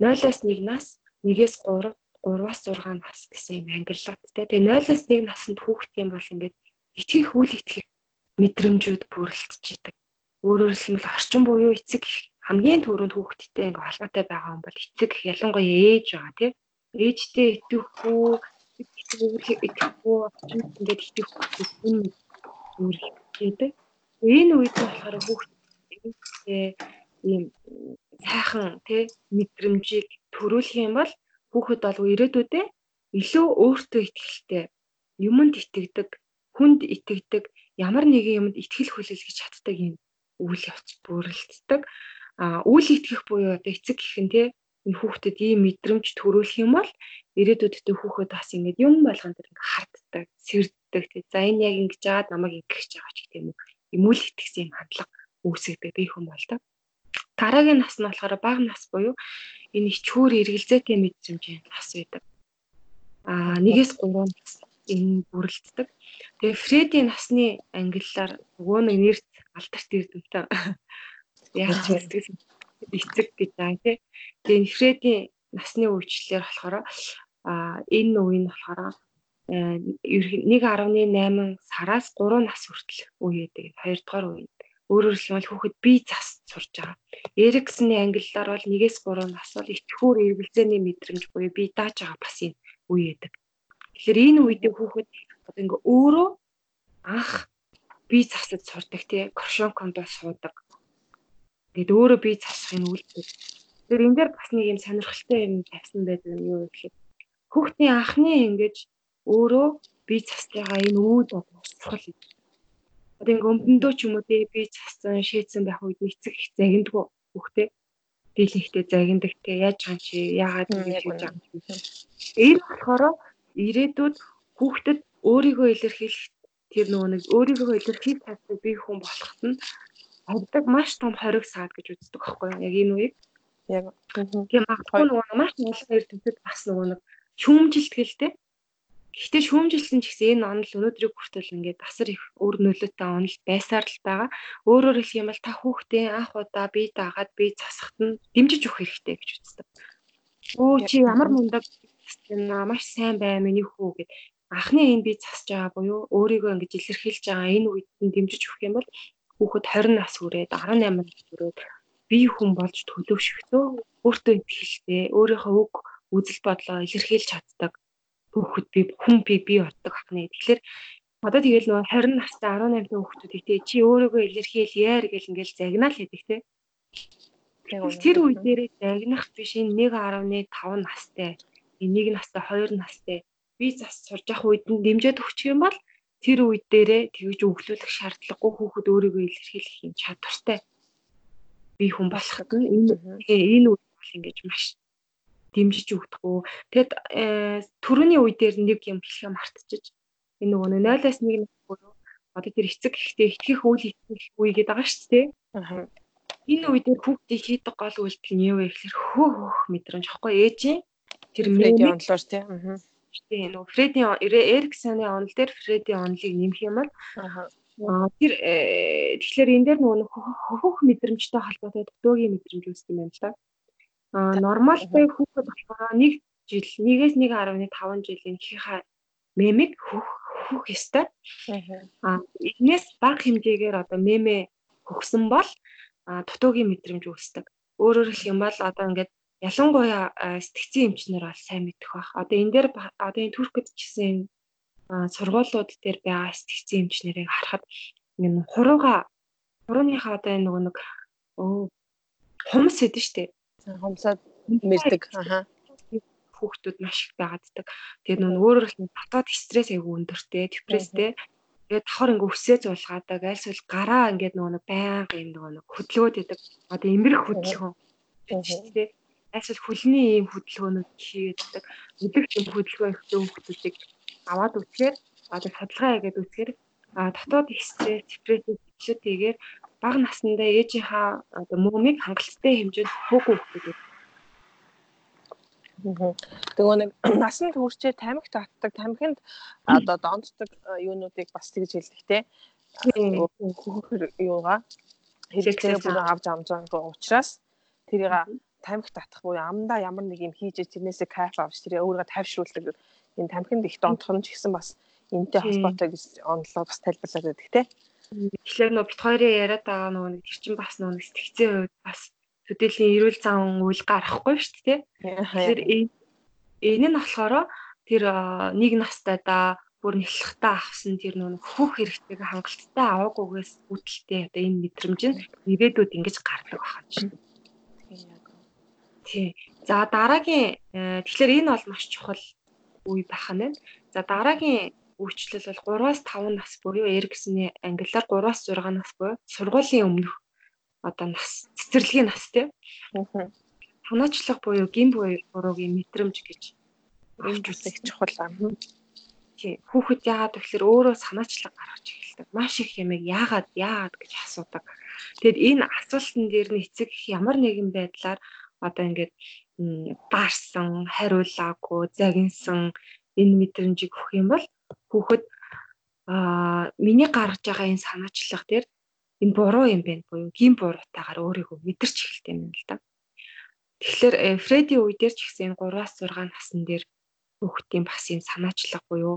0-аас 1 нас, 1-ээс 3, 3-аас 6 нас гэсэн юм ангиллуудтай. Тэгээ 0-аас 1 наснд хүүхд юм бол ингээд итгэх үл итгэх мэдрэмжүүд бүрэлдэждэг. Өөрөөр хэлбэл орчин буюу эцэг хамгийн түрүүнд хүүхдтэй ингээ холбоотой байгаа юм бол эцэг ялангуяа ээж байгаа тийм. Ээжтэй итгэхгүй, итгэхгүй орчин ингээд итгэхгүй хүн үүрэгтэй. Энэ үед болохоор хүүхд ийм сайхан тий мэдрэмжийг төрүүлэх юм бол хүүхэд бол ирээдүйдээ илүү өөртөө ихтэй юмд итгэдэг, хүнд итгэдэг, ямар нэгэн юмд итгэл хүлээлгэж чаддаг юм үйл явц бүрэлддэг. А үйл итгэх буюу одоо эцэг гэх нь тий энэ хүүхдэд ийм мэдрэмж төрүүлэх юм бол ирээдүйдээ хүүхэд бас ингэж юм болгон дээр ингээ харддаг, сэрддэг тий. За энэ яг ингэж жаад намайг ингэх гэж байгаа ч гэх юм. Ийм үйл итгэсэн юм хандлага үүсгдэг бие хүн болдог. Дараагийн нас нь болохоор бага нас буюу энэ ичхүүр эргэлзээтэй мэдрэмжийн нас байдаг. Аа нэгээс 3 нас энэ бүрэлддэг. Тэгээ Фредийн насны ангиллаар нөгөө нэг нэрт алдарт ирдэмтэй. Яг ч эцэг гэж байгаа тийм. Тэгээ Фредийн насны үечлэлээр болохоор аа энэ үе нь болохоор 1.8 сараас 3 нас хүртэл үе гэдэг. 2 дугаар үе. Өөрөөр хэлбэл хүүхэд бие зас сурж байгаа. Эриксны ангиллаар бол 1-ээс 3 нас бол итгүүр эргэлзээний мэдрэмж буюу бие дааж байгаа бас энэ үе байдаг. Тэгэхээр энэ үед хүүхэд одоо ингээ өөрөө анх бие засаж сурдаг тий крошонконд суудаг. Ингээд өөрөө бие засахын үйлдэл. Тэр энэ дээр бас нэг юм сонирхолтой юм тавьсан байдаг юм юу гэхээр хүүхдийн анхны ингэж өөрөө бие застайгаа энэ үүд боловсрол Одоо ингээ өмдөндөө ч юм уу те би цасан шийдсэн байх үед эцэг их загиндгүй хүүхдээ дийлэнхтэй загиндаг те яаж байгаа чи яагаад ингэж хийж байгаа юм. Энэ болохоор ирээдүйд хүүхдэд өөрийгөө илэрхийлэх тэр нөгөө нэг өөрийгөө илэрхийлэх чаддаг бие хүн болоход нь авдаг маш том хориг саад гэж үздэг байхгүй юу? Яг энэ үеийг. Яг тийм магадгүй нөгөө маш олон эрдэмтэд бас нөгөө нэг шүүмжилтгэл те. Гэхдээ шүүмжилсэн ч гэсэн энэ онол өнөөдрийг хүртэл ингээд асар их өөр нөлөөтэй онол байсаар л байгаа. Өөрөөр хэлэх юм бол та хүүхдээ анх удаа бие даагаад бие засахад нь дэмжиж өгөх хэрэгтэй гэж үздэг. Өө чи ямар мундаг маш сайн бай миний хүү гэд анхны энэ бие засаж байгаа буюу өөрийгөө ингэж илэрхийлж байгаа энэ үед нь дэмжиж өгөх юм бол хүүхэд 20 нас хүрээд 18 нас хүрээд бие хүн болж төлөвшөхдөө өөртөө ихтэй өөрийнхөө үг үзэл бодлоо илэрхийлж чаддаг хүүхэд би хүн би би боддог ахна. Тэгэхээр одоо тэгэл нөгөө 20 настай 18 та хүүхдүүд ихтэй чи өөрийгөө илэрхийл яар гэл ингээл загнаал хийдэг те. Тэр үе дээрээ загнах биш энэ 1.5 настай, нэг настай, 2 настай би зас сурж явах үед нь дэмжиж өгчих юм бол тэр үе дээрээ тэгж өглөөлөх шаардлагагүй хүүхэд өөрийгөө илэрхийлэх юм чадвартай би хүн болоход энэ энэ үе бол ингэж маш дэмжиж өгдөг. Тэгэд э, төрөний үе дээр нэг юм хэлхээ мартчихж энэ нөгөө 0-аас 1 буюу одоо тэр эцэг ихтэй итгэх үйл итгэх үе гэдэг байгаа шүү дээ. Аа. Энэ үе дээр хүүхдээ хийдэг гол үйлдэл нь юу вэ гэхээр хөө хөх мэдрэмж аахгүй ээжийн тэр Фреди онлоор тий. Аа. Тийм нөгөө Фреди Эриксоны онол дээр Фреди онолыг нэмэх юм бол аа тэр э, тэгэхээр энэ дээр нөгөө хөх мэдрэмжтэй холбоотой дутуугийн мэдрэмж үүсдэг юм байна л да. Аа нормалтай хүүхэд болохоор 1 жил 1-ээс 1.5 жилийн ихийнхаа мемиг хөх хөх ёстой. Аа энэс бага хэмжээгээр одоо мемэ хөгсөн бол дутуугийн мэдрэмж үүсдэг. Өөрөөр хэлэх юм бол одоо ингээд ялангуяа сэтгцэн эмчнэр бол сайн мэдэх бах. Одоо энэ дээр одоо энэ Туркид ч гэсэн сургуулиуд дээр байгаа сэтгцэн эмчнэрийг харахад энэ хурууга хурууныхаа одоо нөгөө нэг хумс гэдэг нь шүү дээ хомсоод мэрдэг. Аха. Хүүхдүүд маш их байгааддаг. Тэгээд нүүн өөрөөр хэлбэл дотоод стресс айгүй өндөртэй, депресстэй. Тэгээд давхар ингээ өсөө зулгаадаг, альсвал гараа ингээд нөгөө байнга юм нөгөө хөдөлгөөд идэг. Одоо имрэх хөдөлгөөн. Тэ. Альсвал хөлний ийм хөдөлгөөнүүд хийгээд өдөрт юм хөдөлгөөн ихтэй хүүхдүүдийг аваад үтгээр одоо судалгаа хийгээд үтгээр а дотоод стресс, депресс, хөдөлгөөтэйгээр бага насндаа ээжийнхаа одоо мөмийг хангалттай хэмжээнд хөөгөө өгдөг. Тэгээ нэг насан туршээ тамхи татдаг, тамхинд одоо донцдог юунуудыг бас тэгж хэлдэг те. Юугаа хэрэгцээ бүр авч амж байгаа учраас тэрийг тамхи татах буюу амдаа ямар нэг юм хийж тэрнээсээ кайф авч тэрээ өөрийгөө тайвшруулдаг. Энэ тамхинд их донтох нь ч гэсэн бас энэтэй холбоотой гэж онлоо бас тайлбарлаад байдаг те. Тэгэхээр нөө бит хоёрын яриад байгаа нөгөө нэг тэр чинь бас нөгөө сэтгцэн үед бас төдийллийн эрүүл зан үйл гарахгүй шүү дээ. Тэгэхээр энэ нь болохоор тэр нэг настайдаа бүр нэлхтаа авсан тэр нөгөө хөх хэрэгтэйг хангалттай аваагүйгээс үүдэлтэй одоо энэ мэдрэмж нь ирээдүйд ингэж гардаг байна шүү дээ. Тий. За дараагийн э, тэгэхээр энэ бол маш чухал үе байх нь. За дараагийн үйлчлэл бол 3-аас 5 нас буюу Эриксны англиар 3-аас 6 нас буюу сургуулийн өмнөх одоо нас цэцэрлэгийн нас тийм. Санаачлах буюу гин буруугийн мэдрэмж гэж авч үзэх чухал юм. Тий. Хүүхэд яагаад гэвэл өөрөө санаачлаг гаргаж эхэлдэг. Маш их юм яагаад яагаад гэж асуудаг. Тэгэд энэ асуултан дээр нь эцэг ямар нэгэн байдлаар одоо ингээд баарсан, хариулаагүй, загинсан энэ мэдрэмжийг өгөх юм бол хүүхэд аа миний гаргаж байгаа энэ санаачлах дээр энэ буруу юм байна буюу гин буруутаагаар өөрийгөө мэдэрч эхэлт юм л да. Тэгэхээр э, Фреди үе дээр ч гэсэн энэ 3-аас 6 насн дээр хүүхдийн бас юм санаачлах буюу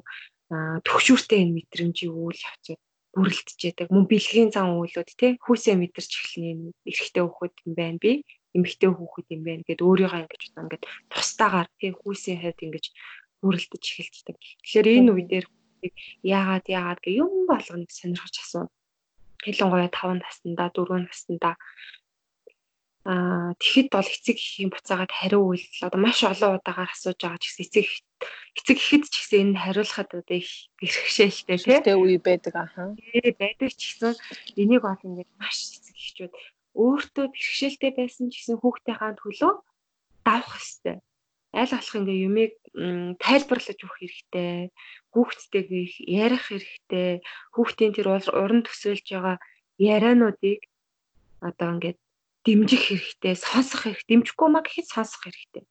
төгшүүртэй энэ мэдрэмжийг үйл явцад бүрэлдэжээдэг. Мөн бэлгийн зан үйлүүд тий хүүсээ мэдэрч эхлэн эрэгтэй хүүхэд юм байна би эмэгтэй хүүхэд юм байна гэд өөрийгөө ингэж одоо ингэж тустаагаар тий хүүсийн хайд ингэж бүрэлдэж эхэлдэг. Тэгэхээр энэ үе дээр яагаад яагаад гэх юм болгоныг сонирхож асуув. Ялангуяа 5 наснда 4 наснда аа тэгэхэд бол эцэг ихийн буцаагаад хариу үйлдэл одоо маш олон удаагаар асууж байгаа ч гэсэн эцэг эцэг ихэд ч гэсэн энэ хариулахад одоо их бэрхшээлтэй тийм үе байдаг аа. Тий байдаг ч гэсэн энийг бол ингээд маш эцэг эхчүүд өөртөө бэрхшээлтэй байсан ч гэсэн хүүхдийнхаа төлөө давах хэвээр аль болох ингээ юмыг тайлбарлаж өгөх хэрэгтэй. Хүүхдтэйгээ ярих хэрэгтэй. Хүүхдийн тэр уран төсөөлж байгаа яриануудыг одоо ингээд дэмжих хэрэгтэй, сонсох хэрэгтэй, дэмжихгүй маа гэхэд сонсох хэрэгтэй.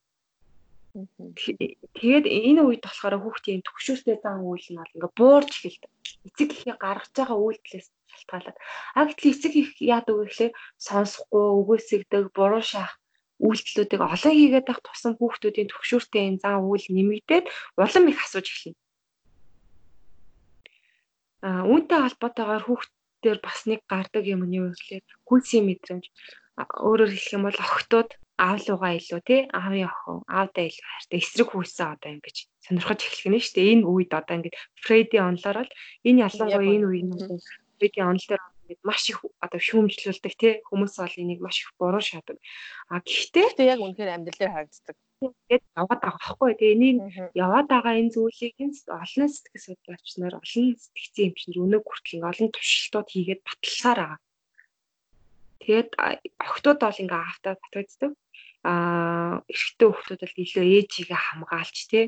Тэгээд энэ үед болохоор хүүхдийн төгшөөстэй зан үйл нь бол ингээ буурж эхэлдэг. Эцэг ихээ гаргаж байгаа үйлдэлээс шалтгаалаад. А гэтэл эцэг их яадаг вэ гэхээр сонсохгүй, үгээсэгдэг, буруу шаах үйлдэлүүдийг олон хийгээд байх тусам хүүхдүүдийн төгшөөртэй энэ зан үйл нэмэгдээд улам их асууж эхэлнэ. А үүнтэй холбоотойгоор хүүхдээр бас нэг гардаг юм нь юу гэхээр хүнсийн мэдрэмж. Өөрөөр хэлэх юм бол охтууд аав лугаа илүү тий аавын охин аавдаа илүү хайртай эсрэг хүүсээ одоо ингэж сонирхож эхлэх нь шүү дээ энэ үед одоо ингэж Фредди онлоор бол энэ ялангуяа энэ үед Фредди онл дээр ингээд маш их одоо шүүмжлүүлдэг тий? Хүмүүс бол энийг маш их буруу шаадаг. А гэхдээ тэгээ яг үнэхээр амьдрал дээр харагддаг. Тэгээд яваад байгаа байхгүй. Тэгээ энийг яваад байгаа энэ зүйлийг олон сэтгэл судлаач нар олон сэтгцэн эмчнэр өнөө хүртэл олон туршилтууд хийгээд баталсаар байгаа. Тэгээд охтууд бол ингээ автаа татагддаг. Аа эрэгтэй хүмүүс бол илүү ээжигээ хамгаалж тий?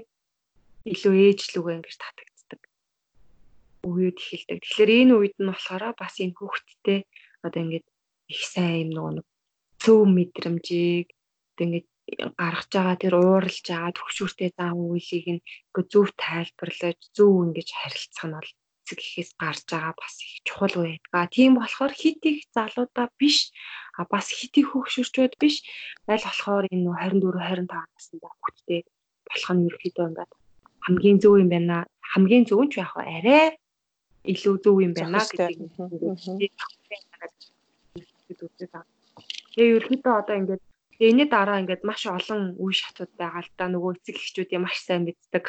Илүү ээжлүүгээ ингэж татагддаг үед эхэлдэг. Тэгэхээр энэ үед нь болохоор бас энэ хүүхэдтэй одоо ингээд их сайн юм нөгөө зөв мэдрэмжийг одоо ингээд гаргаж байгаа тэр ууралж байгаа төгшүүртэй зан үйлийг нь ингээ зөв тайлбарлаж зөв ингэж харилцах нь бол эцэг эхээс гарч байгаа бас их чухал байдаг. Тийм болохоор хит их залуудаа биш а бас хит их хөгшөрчүүд биш аль болохоор энэ 24 25 наснда хүүхдээ болох нь ерөөхдөө ингээд хамгийн зөв юм байна. Хамгийн зөв нь ч яг арай илүү зөв юм байна гэдэг. Тэгээ ерөөхдөө одоо ингээд Энэний дараа ингээд маш олон үе шатууд байгаа л да нөгөө эцэг эхчүүдийн маш сайн мэддэг.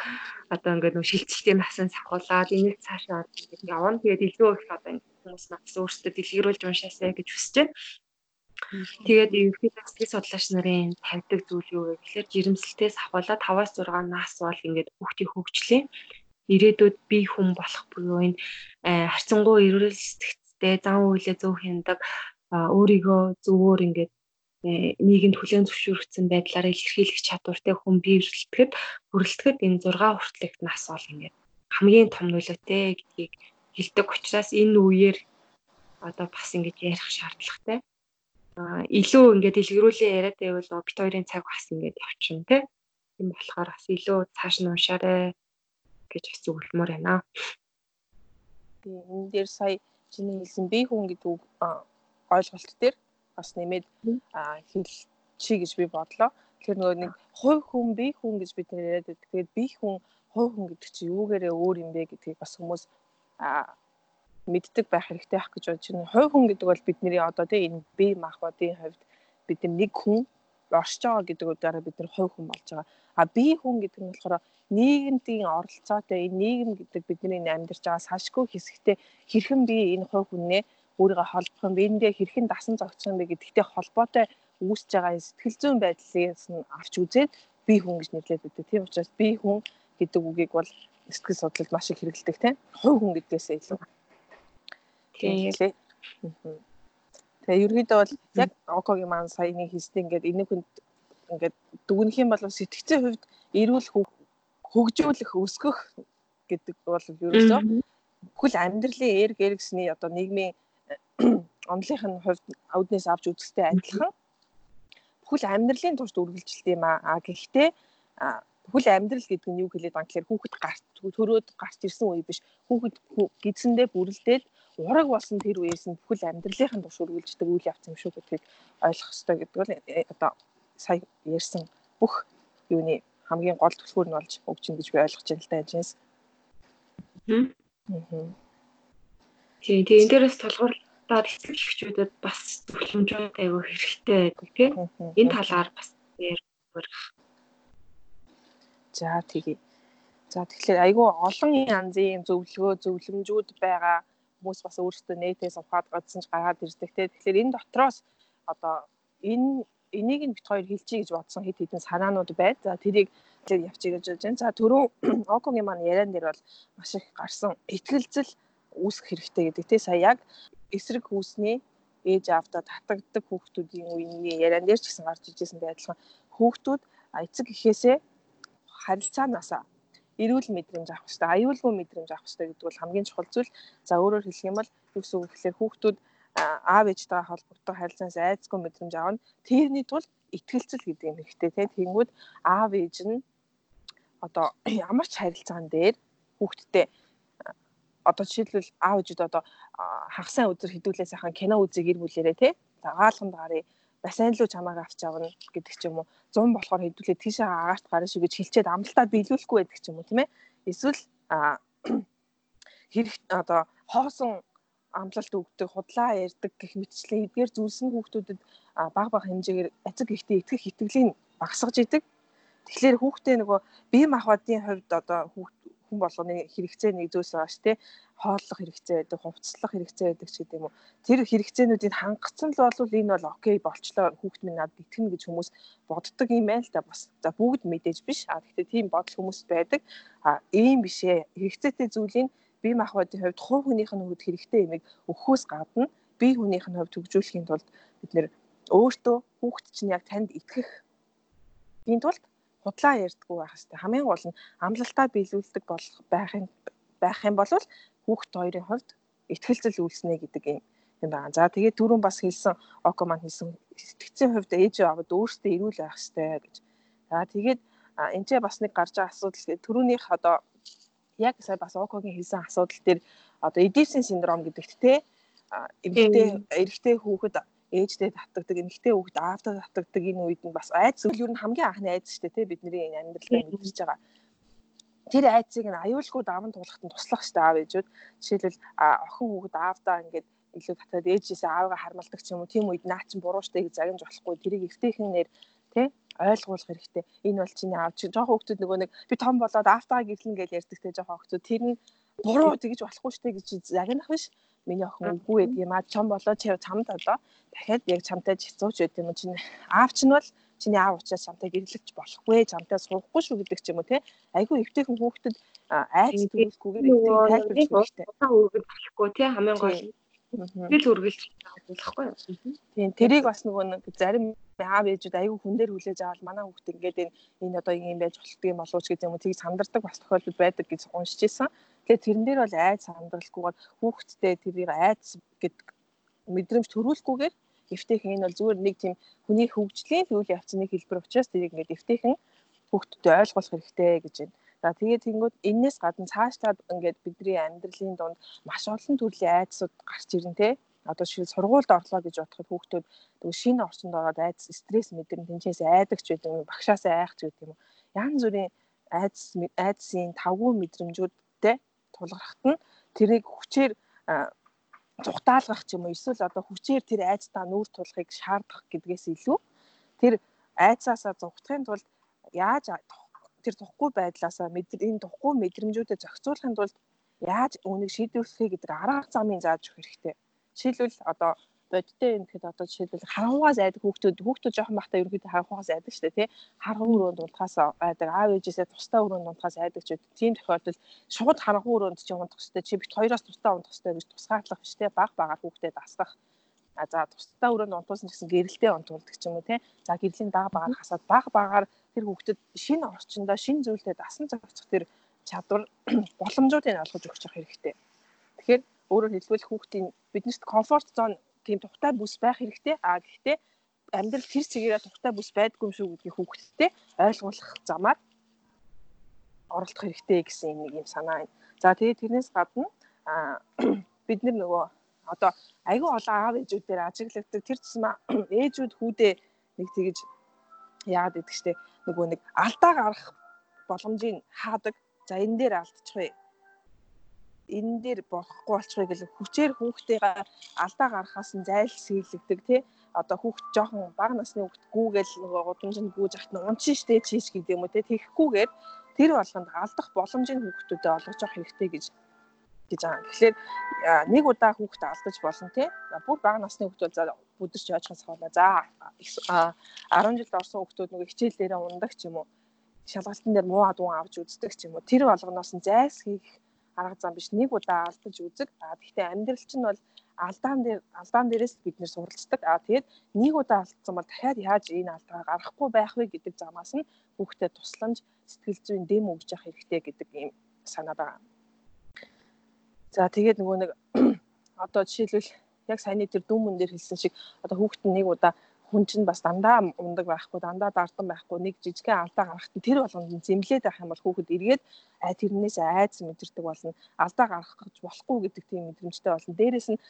Одоо ингээд нөгөө шилжилтийн насан сахуулаад энийг цаашаа ингээд явна. Тэгээд илүү их одоо хүмүүс нас өөрсдөө дэлгэрүүлж уншаасаа гэж хүсэж байна. Тэгээд ерөнхийдөө сэтгэл судлаач нарын тавьдаг зүйл юу вэ гэхээр жирэмслэлтээс ахуулаад 5-аас 6 нас бол ингээд хүүхдийн хөгжлийн ирээдүйд бие хүн болох буюу энэ харьцангуй эрүүл сэтгэцтэй зан үйлээ зөв хяндаг өөрийгөө зөвөр ингээд Э, нийгэмд хүлээн зөвшөөрөгдсөн байдлаар илэрхийлэх чадвартай хүн биевэрлэхэд бүрэлдэхэд энэ 6 хүртэлх нас бол ингээд хамгийн том нөлөөтэй гэдгийг хэлдэг учраас энэ үеэр одоо бас ингэж ярих шаардлагатай. Аа илүү ингээд дэлгэрүүлээ яриад байвал бит хоёрын цаг бас ингээд явчихна те. Тийм болохоор бас илүү цааш нь уншаарай гэж зөвлөмөр байна. Тийм энэ дээр сая чиний хэлсэн бие хүн гэдэг ойлголт дээр бас нэмээд хэлчихье гэж би бодлоо. Тэгэхээр нөгөө нэг хувь хүн бие хүн гэж бид яриад байдаг. Тэгээд бие хүн хувь хүн гэдэг чинь юугээрээ өөр юм бэ гэдгийг бас хүмүүс мэддэг байх хэрэгтэй ах гэж бодож байна. Хувь хүн гэдэг бол бидний одоо тийм энэ бие махбодын хувьд бид нар нэг хүн оршиж байгаа гэдэг үгээр бид нар хувь хүн болж байгаа. А бие хүн гэдэг нь болохоор нийгэмдийн оролцоотой энэ нийгэм гэдэг бидний амьдарч байгаа салшгүй хэсэгтээ хэрхэн би энэ хувь хүнээ өөрийгөө холбох юм биендээ хэрхэн дасан зогцох юм бэ гэдэгтэй холбоотой үүсэж байгаа сэтгэл зүйн байдлаас нь авч үзээд би хүн гэж нэрлээд өгдөг. Тийм учраас би хүн гэдэг үгийг бол сэтгэл судлалд маш их хэрэгэлдэг тийм. Хувь хүн гэдгээсээ илүү. Тийм лээ. Тэгээ ерөөдөө бол яг окогийн маань саяны хийстэй ингээд энэ хүнд ингээд дүгнэх юм бол сэтгцийн хувьд эрүүл хөгжүүлэх өсгөх гэдэг бол ерөөсөө бүхэл амьдралын эрг эргэсний одоо нийгмийн онлынх нь хувьд ауднээс авч үзэхтэй адилхан бүхэл амьдралын турш үргэлжилт юм аа. Гэхдээ бүхэл амьдрал гэдэг нь юу хэлээд байгаа гэхээр хүүхэд гарт төрөөд гарч ирсэн үе биш. Хүүхэд гидсэндээ бүрлдээд ураг болсон тэр үеэс нь бүхэл амьдралын турш үргэлждэг үйл явц юм шүү гэдгийг ойлгох хэрэгтэй гэдэг бол э, одоо сая ярьсан бүх юуны хамгийн гол түлхүүр нь болж өгч ин гэж би ойлгож байна л да ажинс. Тийм тийм энэ дээрээс толгуур одоо эцэг эхчүүдэд бас зөвлөмжүүд аягүй хэрэгтэй байдаг тийм энэ талаар бас ярих. За тэгье. За тэгэхээр айгүй олон янзын зөвлөгөө зөвлөмжүүд байгаа хүмүүс бас өөрсдөө нэтээс ухаад гадсан ч гаргаад ирдэг тийм тэгэхээр энэ дотроос одоо энэ энийг нь бит хоёр хэлчихье гэж бодсон хэд хэдэн санаанууд байд. За тэрийг явчих гэж байна. За түрүү Окогийн маань яриан дээр бол маш их гарсан ихтгэлцэл үүсэх хэрэгтэй гэдэг тийм сая яг эсрэг хүүсний ээж аавдаа татагддаг хүүхдүүдийн үеийн яриан дээр ч гэсэн гарч ижсэнтэй адилхан хүүхдүүд эцэг эхээсээ харилцаанаас эрүүл мэдрэмж авах хэрэгтэй, аюулгүй мэдрэмж авах хэрэгтэй гэдэг бол хамгийн чухал зүйл. За өөрөөр хэлэх юм бол юу гэсэн үг гэхээр хүүхдүүд аав ээжтэйгээ холбогдох харилцаанаас айцгүй мэдрэмж авна. Тэрний тулд итгэлцэл гэдэг юм хэрэгтэй тийм. Тэнгүүд аав ээж нь одоо ямар ч харилцаан дээр хүүхдтэй одоо жишээлбэл аав ээжүүд одоо хагасаа өдөр хідүүлээ сайхан кино үзье гэр бүлэрээ тий. За гаалханд гарыг бассейн руу чамааг авч явна гэдэг ч юм уу 100 болохоор хэдүүлээ тийшээ агаарт гарна шиг гэж хэлчихэд амралтаа биелүүлэхгүй байдаг ч юм уу тийм ээ эсвэл хэрэг одоо хоосон амлалт өгдөг худлаа ярьдаг гэх мэтчлэн эдгээр зүйлс нь хүүхдүүдэд баг баг хэмжээгээр эцэг ихтэй итгэх итгэлийн багасгаж идэг. Тэгэхээр хүүхдээ нөгөө бие махбодын хувьд одоо хүүхд хүн болгоны хэрэгцээ нэг зүйлс шүү дээ хооллох хэрэгцээ байдаг, хувцаслах хэрэгцээ байдаг ч гэдэм үү. Тэр хэрэгцээнүүдийг хангацсан л бол энэ бол окей болчлоо хүүхд минь надад итгэнэ гэж хүмүүс боддог юм байна л да бас. За бүгд мэдээж биш. А гэхдээ тийм бодол хүмүүс байдаг. А ийм биш ээ. Хэрэгцээтэй зүйлийг бие махбодын хувьд хувь хүнийх нь хөвд хэрэгтэй юмыг өгөхөөс гадна бие хүнийх нь хувьд хөгжүүлэхийн тулд бид нэр өөртөө хүүхд чинь яг танд итгэх энэ тулд худлаа ярьдггүй байх хэрэгтэй. Хамгийн гол нь амлалтаа биелүүлдэг болох байхын байх юм бол хүүхд хоёрын хувьд ихтгэлцэл үйлснэ гэдэг юм юм байна. За тэгээд түрүүн бас хэлсэн Око маань хэлсэн сэтгцийн хувьд ээж аваад өөртөө эрүүл байх хэрэгтэй гэж. За тэгээд энэ ч бас нэг гарч байгаа асуудал гэдэг түрүүнийх одоо яг сая бас Окогийн хэлсэн асуудал дээр одоо Эдипсийн синдром гэдэгт те эмэгтэй эрэгтэй хүүхэд ээжтэй татдаг, эмэгтэй хүүхэд аавтай татдаг энэ үед нь бас айдас үл ер нь хамгийн анхны айдас шүү дээ те бидний амьдралаа мэдэрч байгаа тэр айцыг нь аюулгүй даван туулахад нь туслах хэрэгтэй аав ээжүүд. Жишээлбэл охин хүүхэд аавдаа ингээд илүү татаад ээжээсээ аавгаа хармалдаг ч юм уу. Тийм үед наа чин буруу штэ гэж загинж болохгүй. Тэрийг эвтэйхэн нэр тий ойлгуулах хэрэгтэй. Энэ бол чиний аав чи жоохон хүүхдүүд нөгөө нэг би том болоод аавтайгаа гэрлэн гэж ярьдаг те жоохон хүүхдүүд тэр нь буруу тэгж болохгүй штэ гэж загинах биш. Миний охин үгүй гэдэг юм а чом болоод чи чамд одоо дахиад яг чамтай хэцүүч байд юм чинь аав чинь бол чиний аав учраас чамтай гэрлэгч болохгүй чамтай сурахгүй шүү гэдэг ч юм уу те айгүй эвтэйхэн хүүхдэд айц төрүүлэхгүйгээр эвтэйхэн тайлбарлах хэрэгтэй. өгöd болохгүй те хамгийн гол Тэгэл үргэлж болохгүй. Тийм тэрийг бас нөгөө нэг зарим аав ээжүүд айгүй хүн дээр хүлээж аваад манай хүүхд ингээд энэ одоо юм байж болтго юм болооч гэдэг юм уу тийг сандардаг бас тохиолдол байдаг гэж уншиж исэн. Тэгэхээр тэрэн дээр бол айц сандралгүйгээр хүүхдтэй тэрийг айц гэдэг мэдрэмж төрүүлэхгүйгээр эвтэйхэн энэ бол зүгээр нэг тийм хүний хөгжлийн үйл явцны хэлбэр учраас тэрийг ингээд эвтэйхэн хүүхдэд ойлгуулах хэрэгтэй гэж байна. За тэгээд тэнгууд энээс гадна цаашдаа ингээд бидний амьдралын дунд маш олон төрлийн айдсууд гарч ирнэ те. Одоо шил сургуульд орлоо гэж бодоход хүүхдүүд шинэ орчинд ороод айдас стресс мэдэрнэ тэнцээс айдагч гэдэг юм багшаас айх ч гэдэг юм. Янз бүрийн айдас айдасын тавгүй мэдрэмжүүдтэй тулгархад нь тэрийг хүчээр зүгтаалгах ч юм уу эсвэл одоо хүчээр тэр айцтаа нүүр тулахыг шаардах гэдгээс илүү тэр айцаасаа зүгтахын тулд яаж тэр тухгүй байдлаасаа энэ тухгүй мэдрэмжүүдэд зохицуулахын тулд яаж үүнийг шийдвэрлэхээ гэдэг арга замын зааж өгөх хэрэгтэй. Жишээлбэл одоо бодиттой юм. Гэхэд одоо жишээлбэл харанхугаас айдаг хүүхдүүд хүүхдүүд жоохон бахта ерөөхдөө харанхугаас айдаг шүү дээ тий. Харанхуй өрөөнд унтахаас айдаг. Аав ээжээсээ тустай өрөөнд унтахаас айдаг ч тийм тохиолдолд шууд харанхуй өрөөнд чи унтах хэрэгтэй чи бит хоёроос тустай унтах хэрэгтэй гэж тусгаатлах биш тий. Баг багаар хүүхдэд дасгах а за тустай өрөөнд унтуулсан гэсэн гэрэлтэй унтуулдаг ч юм уу тий. За гэрлийн даг багаар хасаад баг багаар тэр хүүхдэд шинэ орчиндөө шинэ зүйлтэй дасан зохицох тэр чадвар боломжуудыг олгож өгч явах хэрэгтэй. Тэгэхээр өөрөөр хэлбэл хүүхдийн биднэрт комфорт зон тийм тухтай бүс байх хэрэгтэй. А гэхдээ амьдрал тэр чигээрээ тухтай бүс байдгүй юм шүү гэдгийг хүүхдтэй ойлгуулах замаар оролдох хэрэгтэй гэсэн нэг юм санаа байна. За тэгээд тэрнээс гадна бид нар нөгөө одоо айгүй олон аав ээжүүдээр ажиглагддаг тэр тусмаа ээжүүд хүүдээ нэг тэгж яагаад гэдэг чтэй нөгөө нэг алдаа гарах боломжийг хаадаг. За энэ дээр алдчихвээ энэ дээр болохгүй болчихвол гэл хүчээр хүүхдтэйгээ алдаа гарахаас нь зайлсхийлэгдэг тий одоо хүүхд жоохон бага насны хүүхд гүүгээл нөгөө гудамжинд гүүж ахт нь унчин штэ чийс гэдэг юм уу тий тэгэхгүйгээр тэр болгонд алдах боломжийг хүүхдүүдэд олгож авах хэрэгтэй гэж гэж байгаа. Тэгэхээр нэг удаа хүүхд алдаж болно тий. Бүр бага насны хүүхд бол за бүдэрч яажхаас хоолоо. За 10 жилд орсон хүүхдүүд нөгөө хичээл дээрээ ундаг ч юм уу шалгалтын дээр муу адуун авч үздэг ч юм уу тэр болгоноос нь зайлсхийх арга зам биш нэг удаа алдаж үзэг. А гэхдээ амьдрал чинь бол алдаан дээр алдаан дээрээс бид нэр суралцдаг. А тэгээд нэг удаа алдсан бол дахиад яаж энэ алдаа гаргахгүй байх вэ гэдэг замаас нь хүүхдэд тусламж сэтгэл зүйн дэм өгж явах хэрэгтэй гэдэг ийм санаа байна. За тэгээд нөгөө нэг одоо жишээлбэл Яг саяны тэр дүүмэн дээр хэлсэн шиг одоо хүүхэд нэг удаа хүн чинь бас дандаа ундаг байхгүй дандаа дардан байхгүй нэг жижигхэн алдаа гаргахт нь тэр болгонд зэмлээд байх юм бол хүүхэд эргээд тэрнээс айц мэдэрдэг болно. Алдаа гаргах гэж болохгүй гэдэг тийм мэдрэмжтэй болно. Дээрэс нь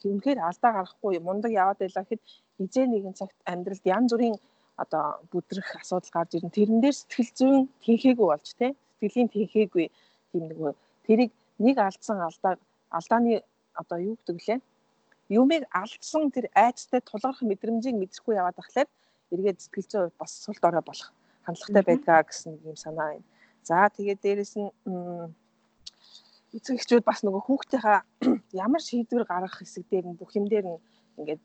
хэрэнхээр алдаа гаргахгүй мундаг яваад байлаа гэхэд хизээ нэгэн цагт амьдралд янз бүрийн одоо бүдрэх асуудал гарч ирнэ. Тэрэн дээр сэтгэл зүйн тэнхээгүй болж тий сэтгэлийн тэнхээгүй тийм нэг тэрийг нэг алдсан алдаа алдааны одоо юу гэдэг лээ юмыг алдсан тэр айцтай тулгарх мэдрэмжийг мэдрэхгүй яваад тахлаар эргээд сэтгэл зүйн хувьд бас сул дорой болох хандлагатай байдгаа гэсэн юм санаа байна. За тэгээд дээрэс нь эцэг эхчүүд бас нөгөө хүүхдийнхаа ямар шийдвэр гаргах хэсэг дээр нь бүх юм дээр нь ингээд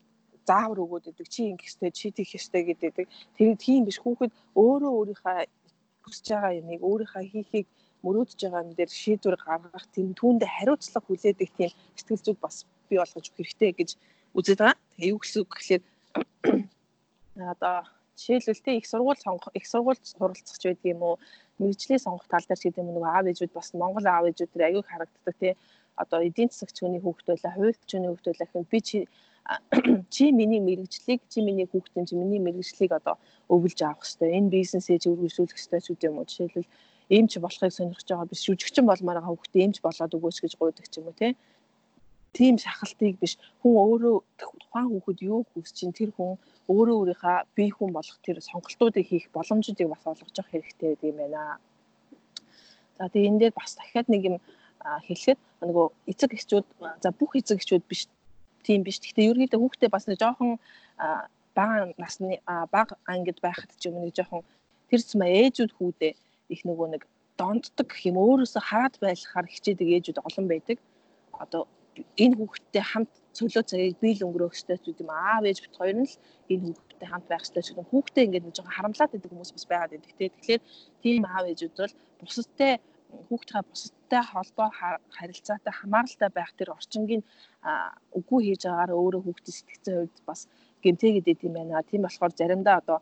заавар өгөөд идэг чи ингэх ёстой чи тийх ёстой гэдэг. Тэр тийм биш хүүхэд өөрөө өөрийнхөө хүсэж байгаа юмыг өөрийнхөө хийхийг мөрөөдөж байгаа юм дээр шийдвэр гаргах тийм түүндээ хариуцлага хүлээдэг тийм сэтгэл зүг бас бий болгож өгөх хэрэгтэй гэж үзэж байгаа. Тэгээ юу гэсэн үг гэхээр одоо жишээлбэл те их сургууль сонгох их сургуульд суралцах ч байдаг юм уу? Мэрэгжлийн сонгох тал дээр ч гэдэг юм нөгөө аав ээжүүд бас Монгол аав ээжүүд төр аягүй харагддаг те. Одоо эдийн засагч хүний хүүхд байла хуульч хүний хүүхд байла гэхэд би чи чи миний мэрэгжлийг чи миний хүүхдийн чи миний мэрэгжлийг одоо өвлж авах хэрэгтэй. Энэ бизнесээ чи үргэлжлүүлэх хэрэгтэй ч үгүй юм уу? Жишээлбэл эмч болохыг сонирхож байгаа биш. Жүжигчин болмоор байгаа хүүхдээ эмч болоод өгөөч гэж гуйдаг ч юм уу те тийм шахалтыг биш хүн өөрөө тухайн хүүхэд юу хүсэж чинь тэр хүн өөрөө өөрийнхөө бие хүн болох тэр сонголтуудыг хийх боломжуудыг бас олгож явах хэрэгтэй гэдэг юм байна. За тэгээ энэ дээр бас дахиад нэг юм хэлэхэд нөгөө эцэг эхчүүд за бүх эцэг эхчүүд биш тийм биш. Гэхдээ ерөнхийдөө хүүхдээ бас нэг жоохон бага насны бага ангид байхад ч юм нэг жоохон тэр цэма ээжүүд хүүдээ их нөгөө нэг донддог гэх юм өөрөөсөө хараад байлахаар хичээдэг ээжүүд олон байдаг. Одоо энэ хүүхдтэй хамт цөлөө цагийг биел өнгөрөөх ёстой ч гэдэм аав ээж бит хоёр нь л энэ хүүхдтэй хамт байх ёстой ч гэдэм хүүхдтэй ингээд нэг жоохон харамлаад байдаг хүмүүс бас байгаад байдаг. Те тэгэхээр тийм аав ээжүүд бол бусадтай хүүхдийнхээ бусадтай холбоо харилцаатай хамааралтай байх тэр орчингийн үгүй хийж байгаагаар өөрөө хүүхдийн сэтгцэн хувьд бас гэмтээгээд идэм байна. Тийм болохоор заримдаа одоо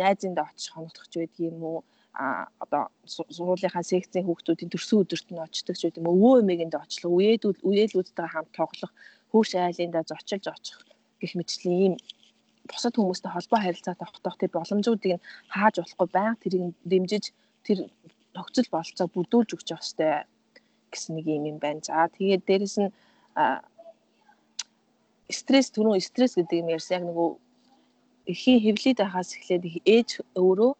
найзындаа очиж хоногдох ч байдаг юм уу одоо сургуулийнхаа секцийн хүүхдүүдийн төрсөн өдөрт нь очдог ч гэдэм өвөө эмээгэнд очлоо үеэдүүд үеэлүүдтэйгээ хамт тоглох хөөш айлындаа зочилж очих гэх мэтчлийн ийм бусад хүмүүстэй холбоо харилцаатай тогтоох тэр боломжуудыг нь хааж болохгүй байнга тэрийг дэмжиж тэр нөхцөл болцоо бүрдүүлж өгч явах хэрэгтэй гэсэн нэг юм юм байна. За тэгээд дээрэс нь стресс түрүүн стресс гэдэг юм ярьсан. Яг нөгөө эхийн хэвлээд байхаас эхлээд ээж өөрөө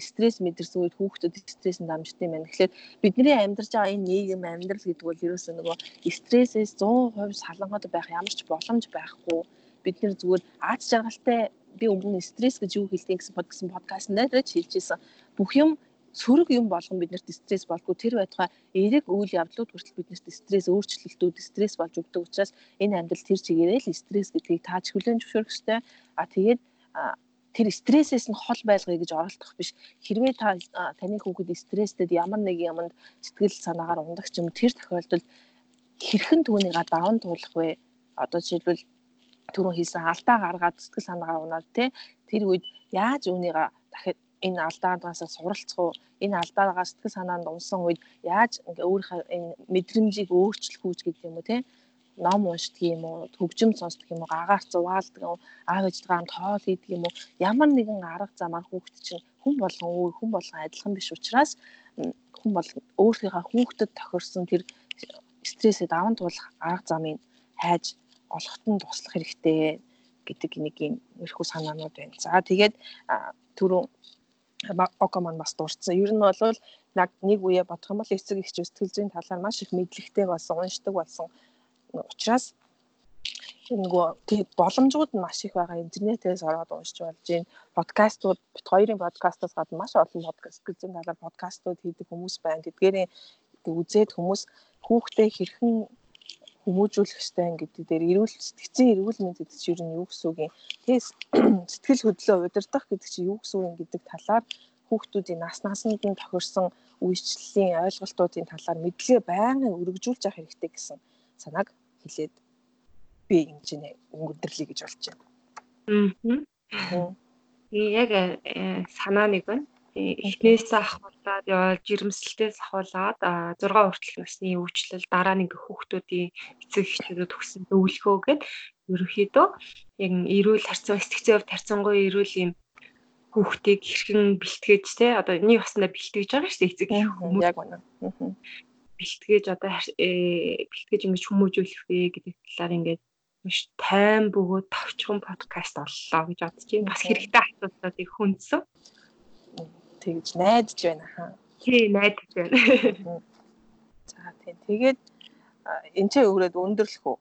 стресс мэдэрсэн үед хүүхдүүд стресс нь дамждаг юм байна. Тэгэхээр бидний амьдарч байгаа энэ нийгэм амьдрал гэдэг бол ерөөсөө нөгөө стрессээс 100% салангууд байх ямар ч боломж байхгүй. Бид нэр зүгээр аз жаргалтай би өмнө стресс гэж юу хэлдэг гэсэн подкаст подкаст дээр хэлжсэн. Бүх юм сөрөг юм болгон биднэрт стресс болгүй тэр байтугай эерэг үйл явдлууд хүртэл биднэрт стресс өөрчлөлтүүд стресс болж өгдөг учраас энэ амьдрал тэр чигээрээ л стресс гэдгийг тааж хүлээн зөвшөөрөх хэрэгтэй. А тэгээд тэр стрессээс нь хол байлгая гэж оролдох биш. Хэрвээ та таны хүүхэд стресстэд ямар нэг юмд сэтгэл санаагаар ундаг ч юм тэр тохиолдолд хэрхэн түүнийг даван туулах вэ? Одоо жишээлбэл түрүүн хийсэн алдаа гаргаад сэтгэл санаагаа унаад те тэр үед яаж үүнийг дахиад энэ алдаагаас суралцах уу энэ алдаагаа сэтгэл санаанд унсан үед яаж ингээ өөрийнхөө энэ мэдрэмжийг өөрчлөх үү гэдэг юм уу те ном уншдаг юм уу, хөгжим сонсдог юм уу, агаар зугаалдаг юм уу, аав ээжтэйгээ хоол идэх юм уу, ямар нэгэн арга замаар хүүхэд чинь хүн болгон өөр, хүн болгон адилхан биш учраас хүн бол өөрийнхөө хүүхдэд тохирсон тэр стрессээ даван туулах арга замыг хайж олоход нь туслах хэрэгтэй гэдэг нэг юм өрхөө санаанууд байна. За тэгээд түрүү Окомон бас дурдсан. Ер нь бол нэг үе бодох юм бол эцэг эхчүүд сэтгэл зүйн талаар маш их мэдлэгтэй болсон, уншдаг болсон учраас нөгөө тийм боломжууд нь маш их байгаа интернетээс ороод уншиж болж байна. Подкастууд бит хоёрын подкастаас гадна маш олон подкаст гэсэн талаар подкастууд хийдэг хүмүүс байна. Тэдгээрийн үзээд хүмүүс хүүхдээ хэрхэн хүмүүжүүлэх ёстой гэдэг дээр эрүүл сэтгцэн эрүүл мэнд гэдэг чинь ер нь юу гэсэн үг юм. Тэгээс сэтгэл хөдлөө удирдах гэдэг чинь юу гэсэн үг гэдэг талаар хүүхдүүдийн нас насанд нь тохирсон үйлчлэлийн ойлголтуудын талаар мэдлэгээ байнга өргөжүүлж авах хэрэгтэй гэсэн санааг хэлээд би ингэж нэ өнгөрдөрлөе гэж болж байна. Аа. Яг э, санаа нэг байна. эхнээс ахуулаад яваад жирэмслэлтээс ахуулаад 6 хүртэлх насны өвчлөл дараа нэг хүүхдүүдийн эцэг эхчнүүдэд өгсөн зөвлөгөө гээд ерөнхийдөө яг эрүүл харьцан сэтгцэн хувьд харьцангуй эрүүл юм хүүхдийг хэрхэн бэлтгэж те одоо нэг баснаа бэлтгэж байгаа шүү дээ эцэг хүмүүс яг үнэ. Бэлтгэж одоо э, бэлтгэж ингэж хүмүүжүүлэх вэ гэдэг талаар ингээд маш тайм бөгөөд тавчхан подкаст оллоо гэж бодож байна. Бас хэрэгтэй асуудлуудыг хүндсэн тэгж найдаж байна хаа. Тий, найдаж байна. За тийм. Тэгээд энэ ч өөрөөд өндөрлөх үү?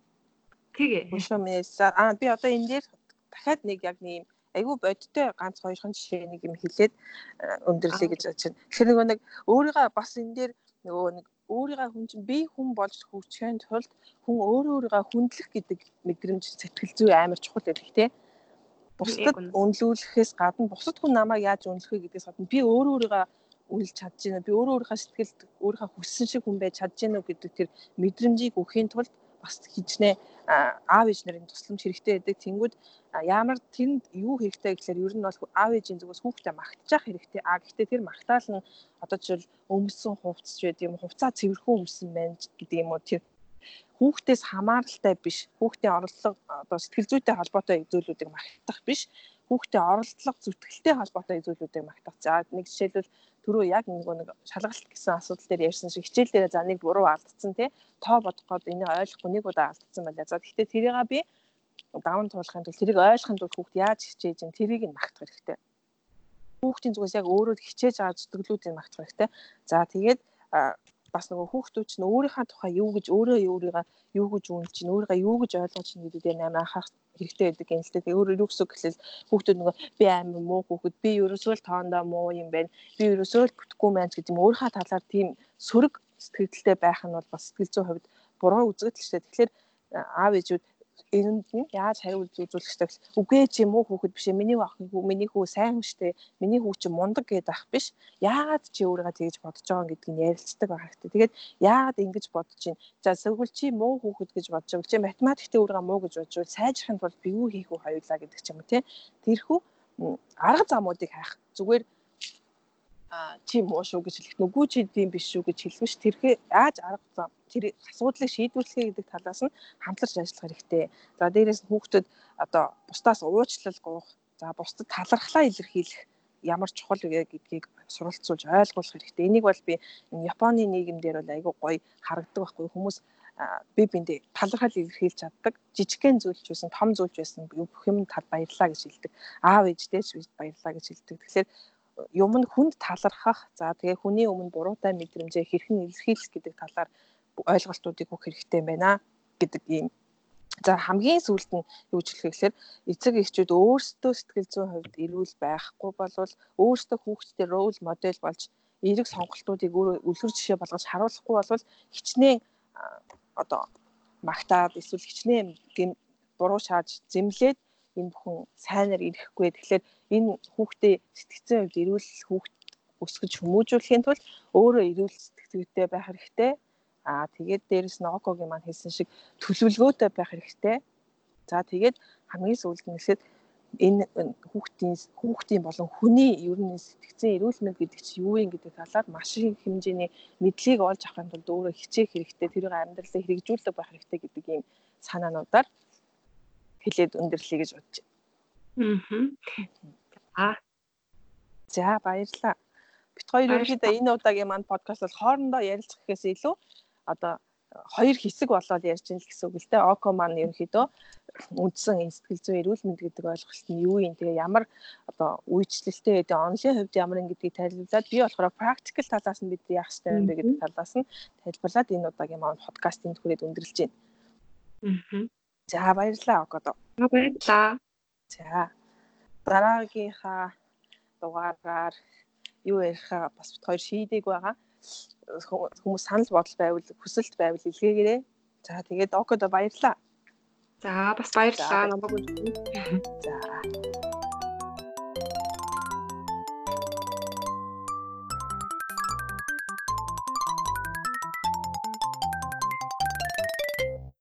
Тэгээ. Бушмээс аа би одоо энэ дээр дахиад нэг яг нэг айгүй бодтой ганц хоёрхан жишээ нэг юм хэлээд өндөрлөе гэж бодож байна. Тэгэхээр нөгөө нэг өөрийгөө бас энэ дээр нөгөө нэг өөрийгөө хүн чинь би хүн болж хөгжихийн тулд хүн өөрөө өөрийгөө хүндлэх гэдэг мэдрэмж сэтгэл зүй амар чухал гэдэг тийм бусдад үнэлүүлэхээс гадна бусад хүн намайг яаж үнэлэх вэ гэдгээс гадна би өөрөө өөрийгөө үнэлж чадж байна. Би өөрөө өөрийнхөө сэтгэлд өөрийнхөө хүссэн шиг хүн байж чадж байна гэдэг тэр мэдрэмжийг өгөхийн тулд бас хичнээн аав ээж нарын тусламж хэрэгтэй байдаг. Тэнгүүд ямар тэнд юу хэрэгтэй гэхээр ер нь бол аав ээжийн зүгээс хүүхдээ магтчих хэрэгтэй. А гэхдээ тэр магтаал нь одоо жишээл өмсөн хувцс ч байд юм хувцаа цэвэрхэн өмсөн байна гэдэг юм уу тэр хүүхдээс хамааралтай биш хүүхдийн орлого одоо сэтгэл зүйтэй холбоотой зүйлүүдийг магтах биш хүүхдийн орлого зүтгэлтэй холбоотой зүйлүүдийг магтах. За нэг жишээлбэл түрүү яг нэг нэг шалгалт гэсэн асуудал дээр ярьсан шиг хичээл дээр за нэг буруу алдсан тий тоо бодох гээд энийг ойлгохгүй нэг удаа алдсан байлаа. За гэхдээ тэрийг би даван туулахын тулд тэрийг ойлгохын тулд хүүхд яаж хичээж ин тэрийг нь магтах хэрэгтэй. Хүүхдийн зүгээс яг өөрөө хичээж байгаа зүтгэлүүдийг магтах хэрэгтэй. За тэгээд бас нөгөө хүүхдүүд чинь өөрийнхөө тухай юу гэж өөрөө өөрийгөө юу гэж үнэлж чинь өөрийгөө юу гэж ойлгож чинь гэдэг дээр амар анхаарах хэрэгтэй байдаг юм л дээ. Өөрөөр юу гэсэн гэхэл хүүхдүүд нөгөө би амар муу хүүхэд би ерөөсөө л тоондоо муу юм байна. Би ерөөсөө л бүтэхгүй маань гэдэг юм өөрийнхөө талаар тийм сөрөг сэтгэлдээ байх нь бол бас сэтгэл зүйн хувьд буруу үзэгдэл шүү дээ. Тэгэхээр аав ээжүүд эрэнд нь? Яаж хариулт үзүүлэх ёстой гэвэл үгүй чи муу хүүхэд биш ээ. Миний ах миний хүү сайн штэ миний хүү чи мундаг гэдэг ах биш. Яагаад чи өөрийгөө тэгж бодож байгаа гэдгийг ярилцдаг байх хэрэгтэй. Тэгээд яагаад ингэж бодож чинь за зөвхөн чи муу хүүхэд гэж бодож байгаа. Чи математиктэй өөрийгөө муу гэж бодож байвал сайжрахын тулд би юу хийх вэ хоёулаа гэдэг ч юм уу тий? Тэрхүү арга замуудыг хайх. Зүгээр чи муу шүү гэж хэлэх нүгүү чи тийм биш шүү гэж хэлэх биш тэрхээ яаж арга зам тэр асуудлыг шийдвэрлэхээ гэдэг талаас нь хамтарч ажиллах хэрэгтэй. За дээрээс нь хүүхдэд одоо бусдаас уучлал гуйх, за бусдад талархлаа илэрхийлэх ямар чухал вэ гэдгийг суралцуулж ойлгуулах хэрэгтэй. Энийг бол би Японы нийгэмдэр бол айгүй гоё харагддаг байхгүй хүмүүс би биндээ талархал илэрхийлж чаддаг. Жижигхэн зүйлч байсан, том зүйлч байсан бүх юм тал баярлаа гэж хэлдэг. Аав ээжтэй ч баярлаа гэж хэлдэг. Тэгэхээр юм нь хүнд талархах за тэгээ хүний өмнө буруутай мэдрэмжээ хэрхэн илэрхийлэх гэдэг талаар ойлголтуудыг өгөх хэрэгтэй байна гэдэг ийм За хамгийн сүүлд нь юу ч хэлэх гэхээр эцэг эхчүүд өөрсдөө сэтгэл зүйн хувьд эрүүл байхгүй болвол өөрсдөө хүүхдтэй рол модель болж эерэг сонголтуудыг үлгэр жишээ болгож харуулахгүй болвол хичнээн одоо магтаад эсвэл хичнээн буруу шааж зэмлээд энэ бүхэн сайнаар ирэхгүй. Тэгэхээр энэ хүүхдээ сэтгцэн хувьд эрүүл хүүхд өсгөж хүмүүжүүлэхийн тулд өөрөө эрүүл сэтгэцгээтэй байх хэрэгтэй. Аа тэгээд дээрэс нь Окогийн маань хэлсэн шиг төлөвлөгөөтэй байх хэрэгтэй. За тэгээд хамгийн сүүлд нь гэхэд энэ хүүхдийн хүүхдийн болон хүний ер нь сэтгцэн эрүүл мэнд гэдэг чинь юу юм гэдэг талаар маш их хэмжээний мэдлийг олж авахын тулд өөрөө хичээх хэрэгтэй, тэрийг амьдралаа хэрэгжүүлдэг байх хэрэгтэй гэдэг ийм санаануудаар хэлээд өндөрлөе гэж бодож байна. Аа. За баярлалаа. Бит хоёр ерөөдөө энэ удаагийн маань подкаст бол хоорондоо ярилцах гэхээс илүү одоо хоёр хэсэг болоод ярьж ийн л гэсэн үг л дээ. Око маань ерөнхийдөө үндсэн сэтгэл зүйн эрүүл мэнд гэдэг ойлголт нь юу юм тэгээ ямар одоо үйлчлэлтэй гэдэг онлын хувьд ямар юм гэдгийг тайлбарлаад би болохоор практикал талаас нь бид яах ёстой юм бэ гэдэг талаас нь тайлбарлаад энэ удаагийн маань подкастын түрээд өндөрлж байна. Аа. За баярлалаа Окодо. Баярлалаа. За дараагийнхаа дугаараар юу ярихаа бас бит хоёр шийдэг байгаа. Хүмүүс санал бодол байвал хүсэлт байвал илгээгээрэй. За тэгээд Окодо баярлалаа. За бас баярлалаа намайг үзсэн. За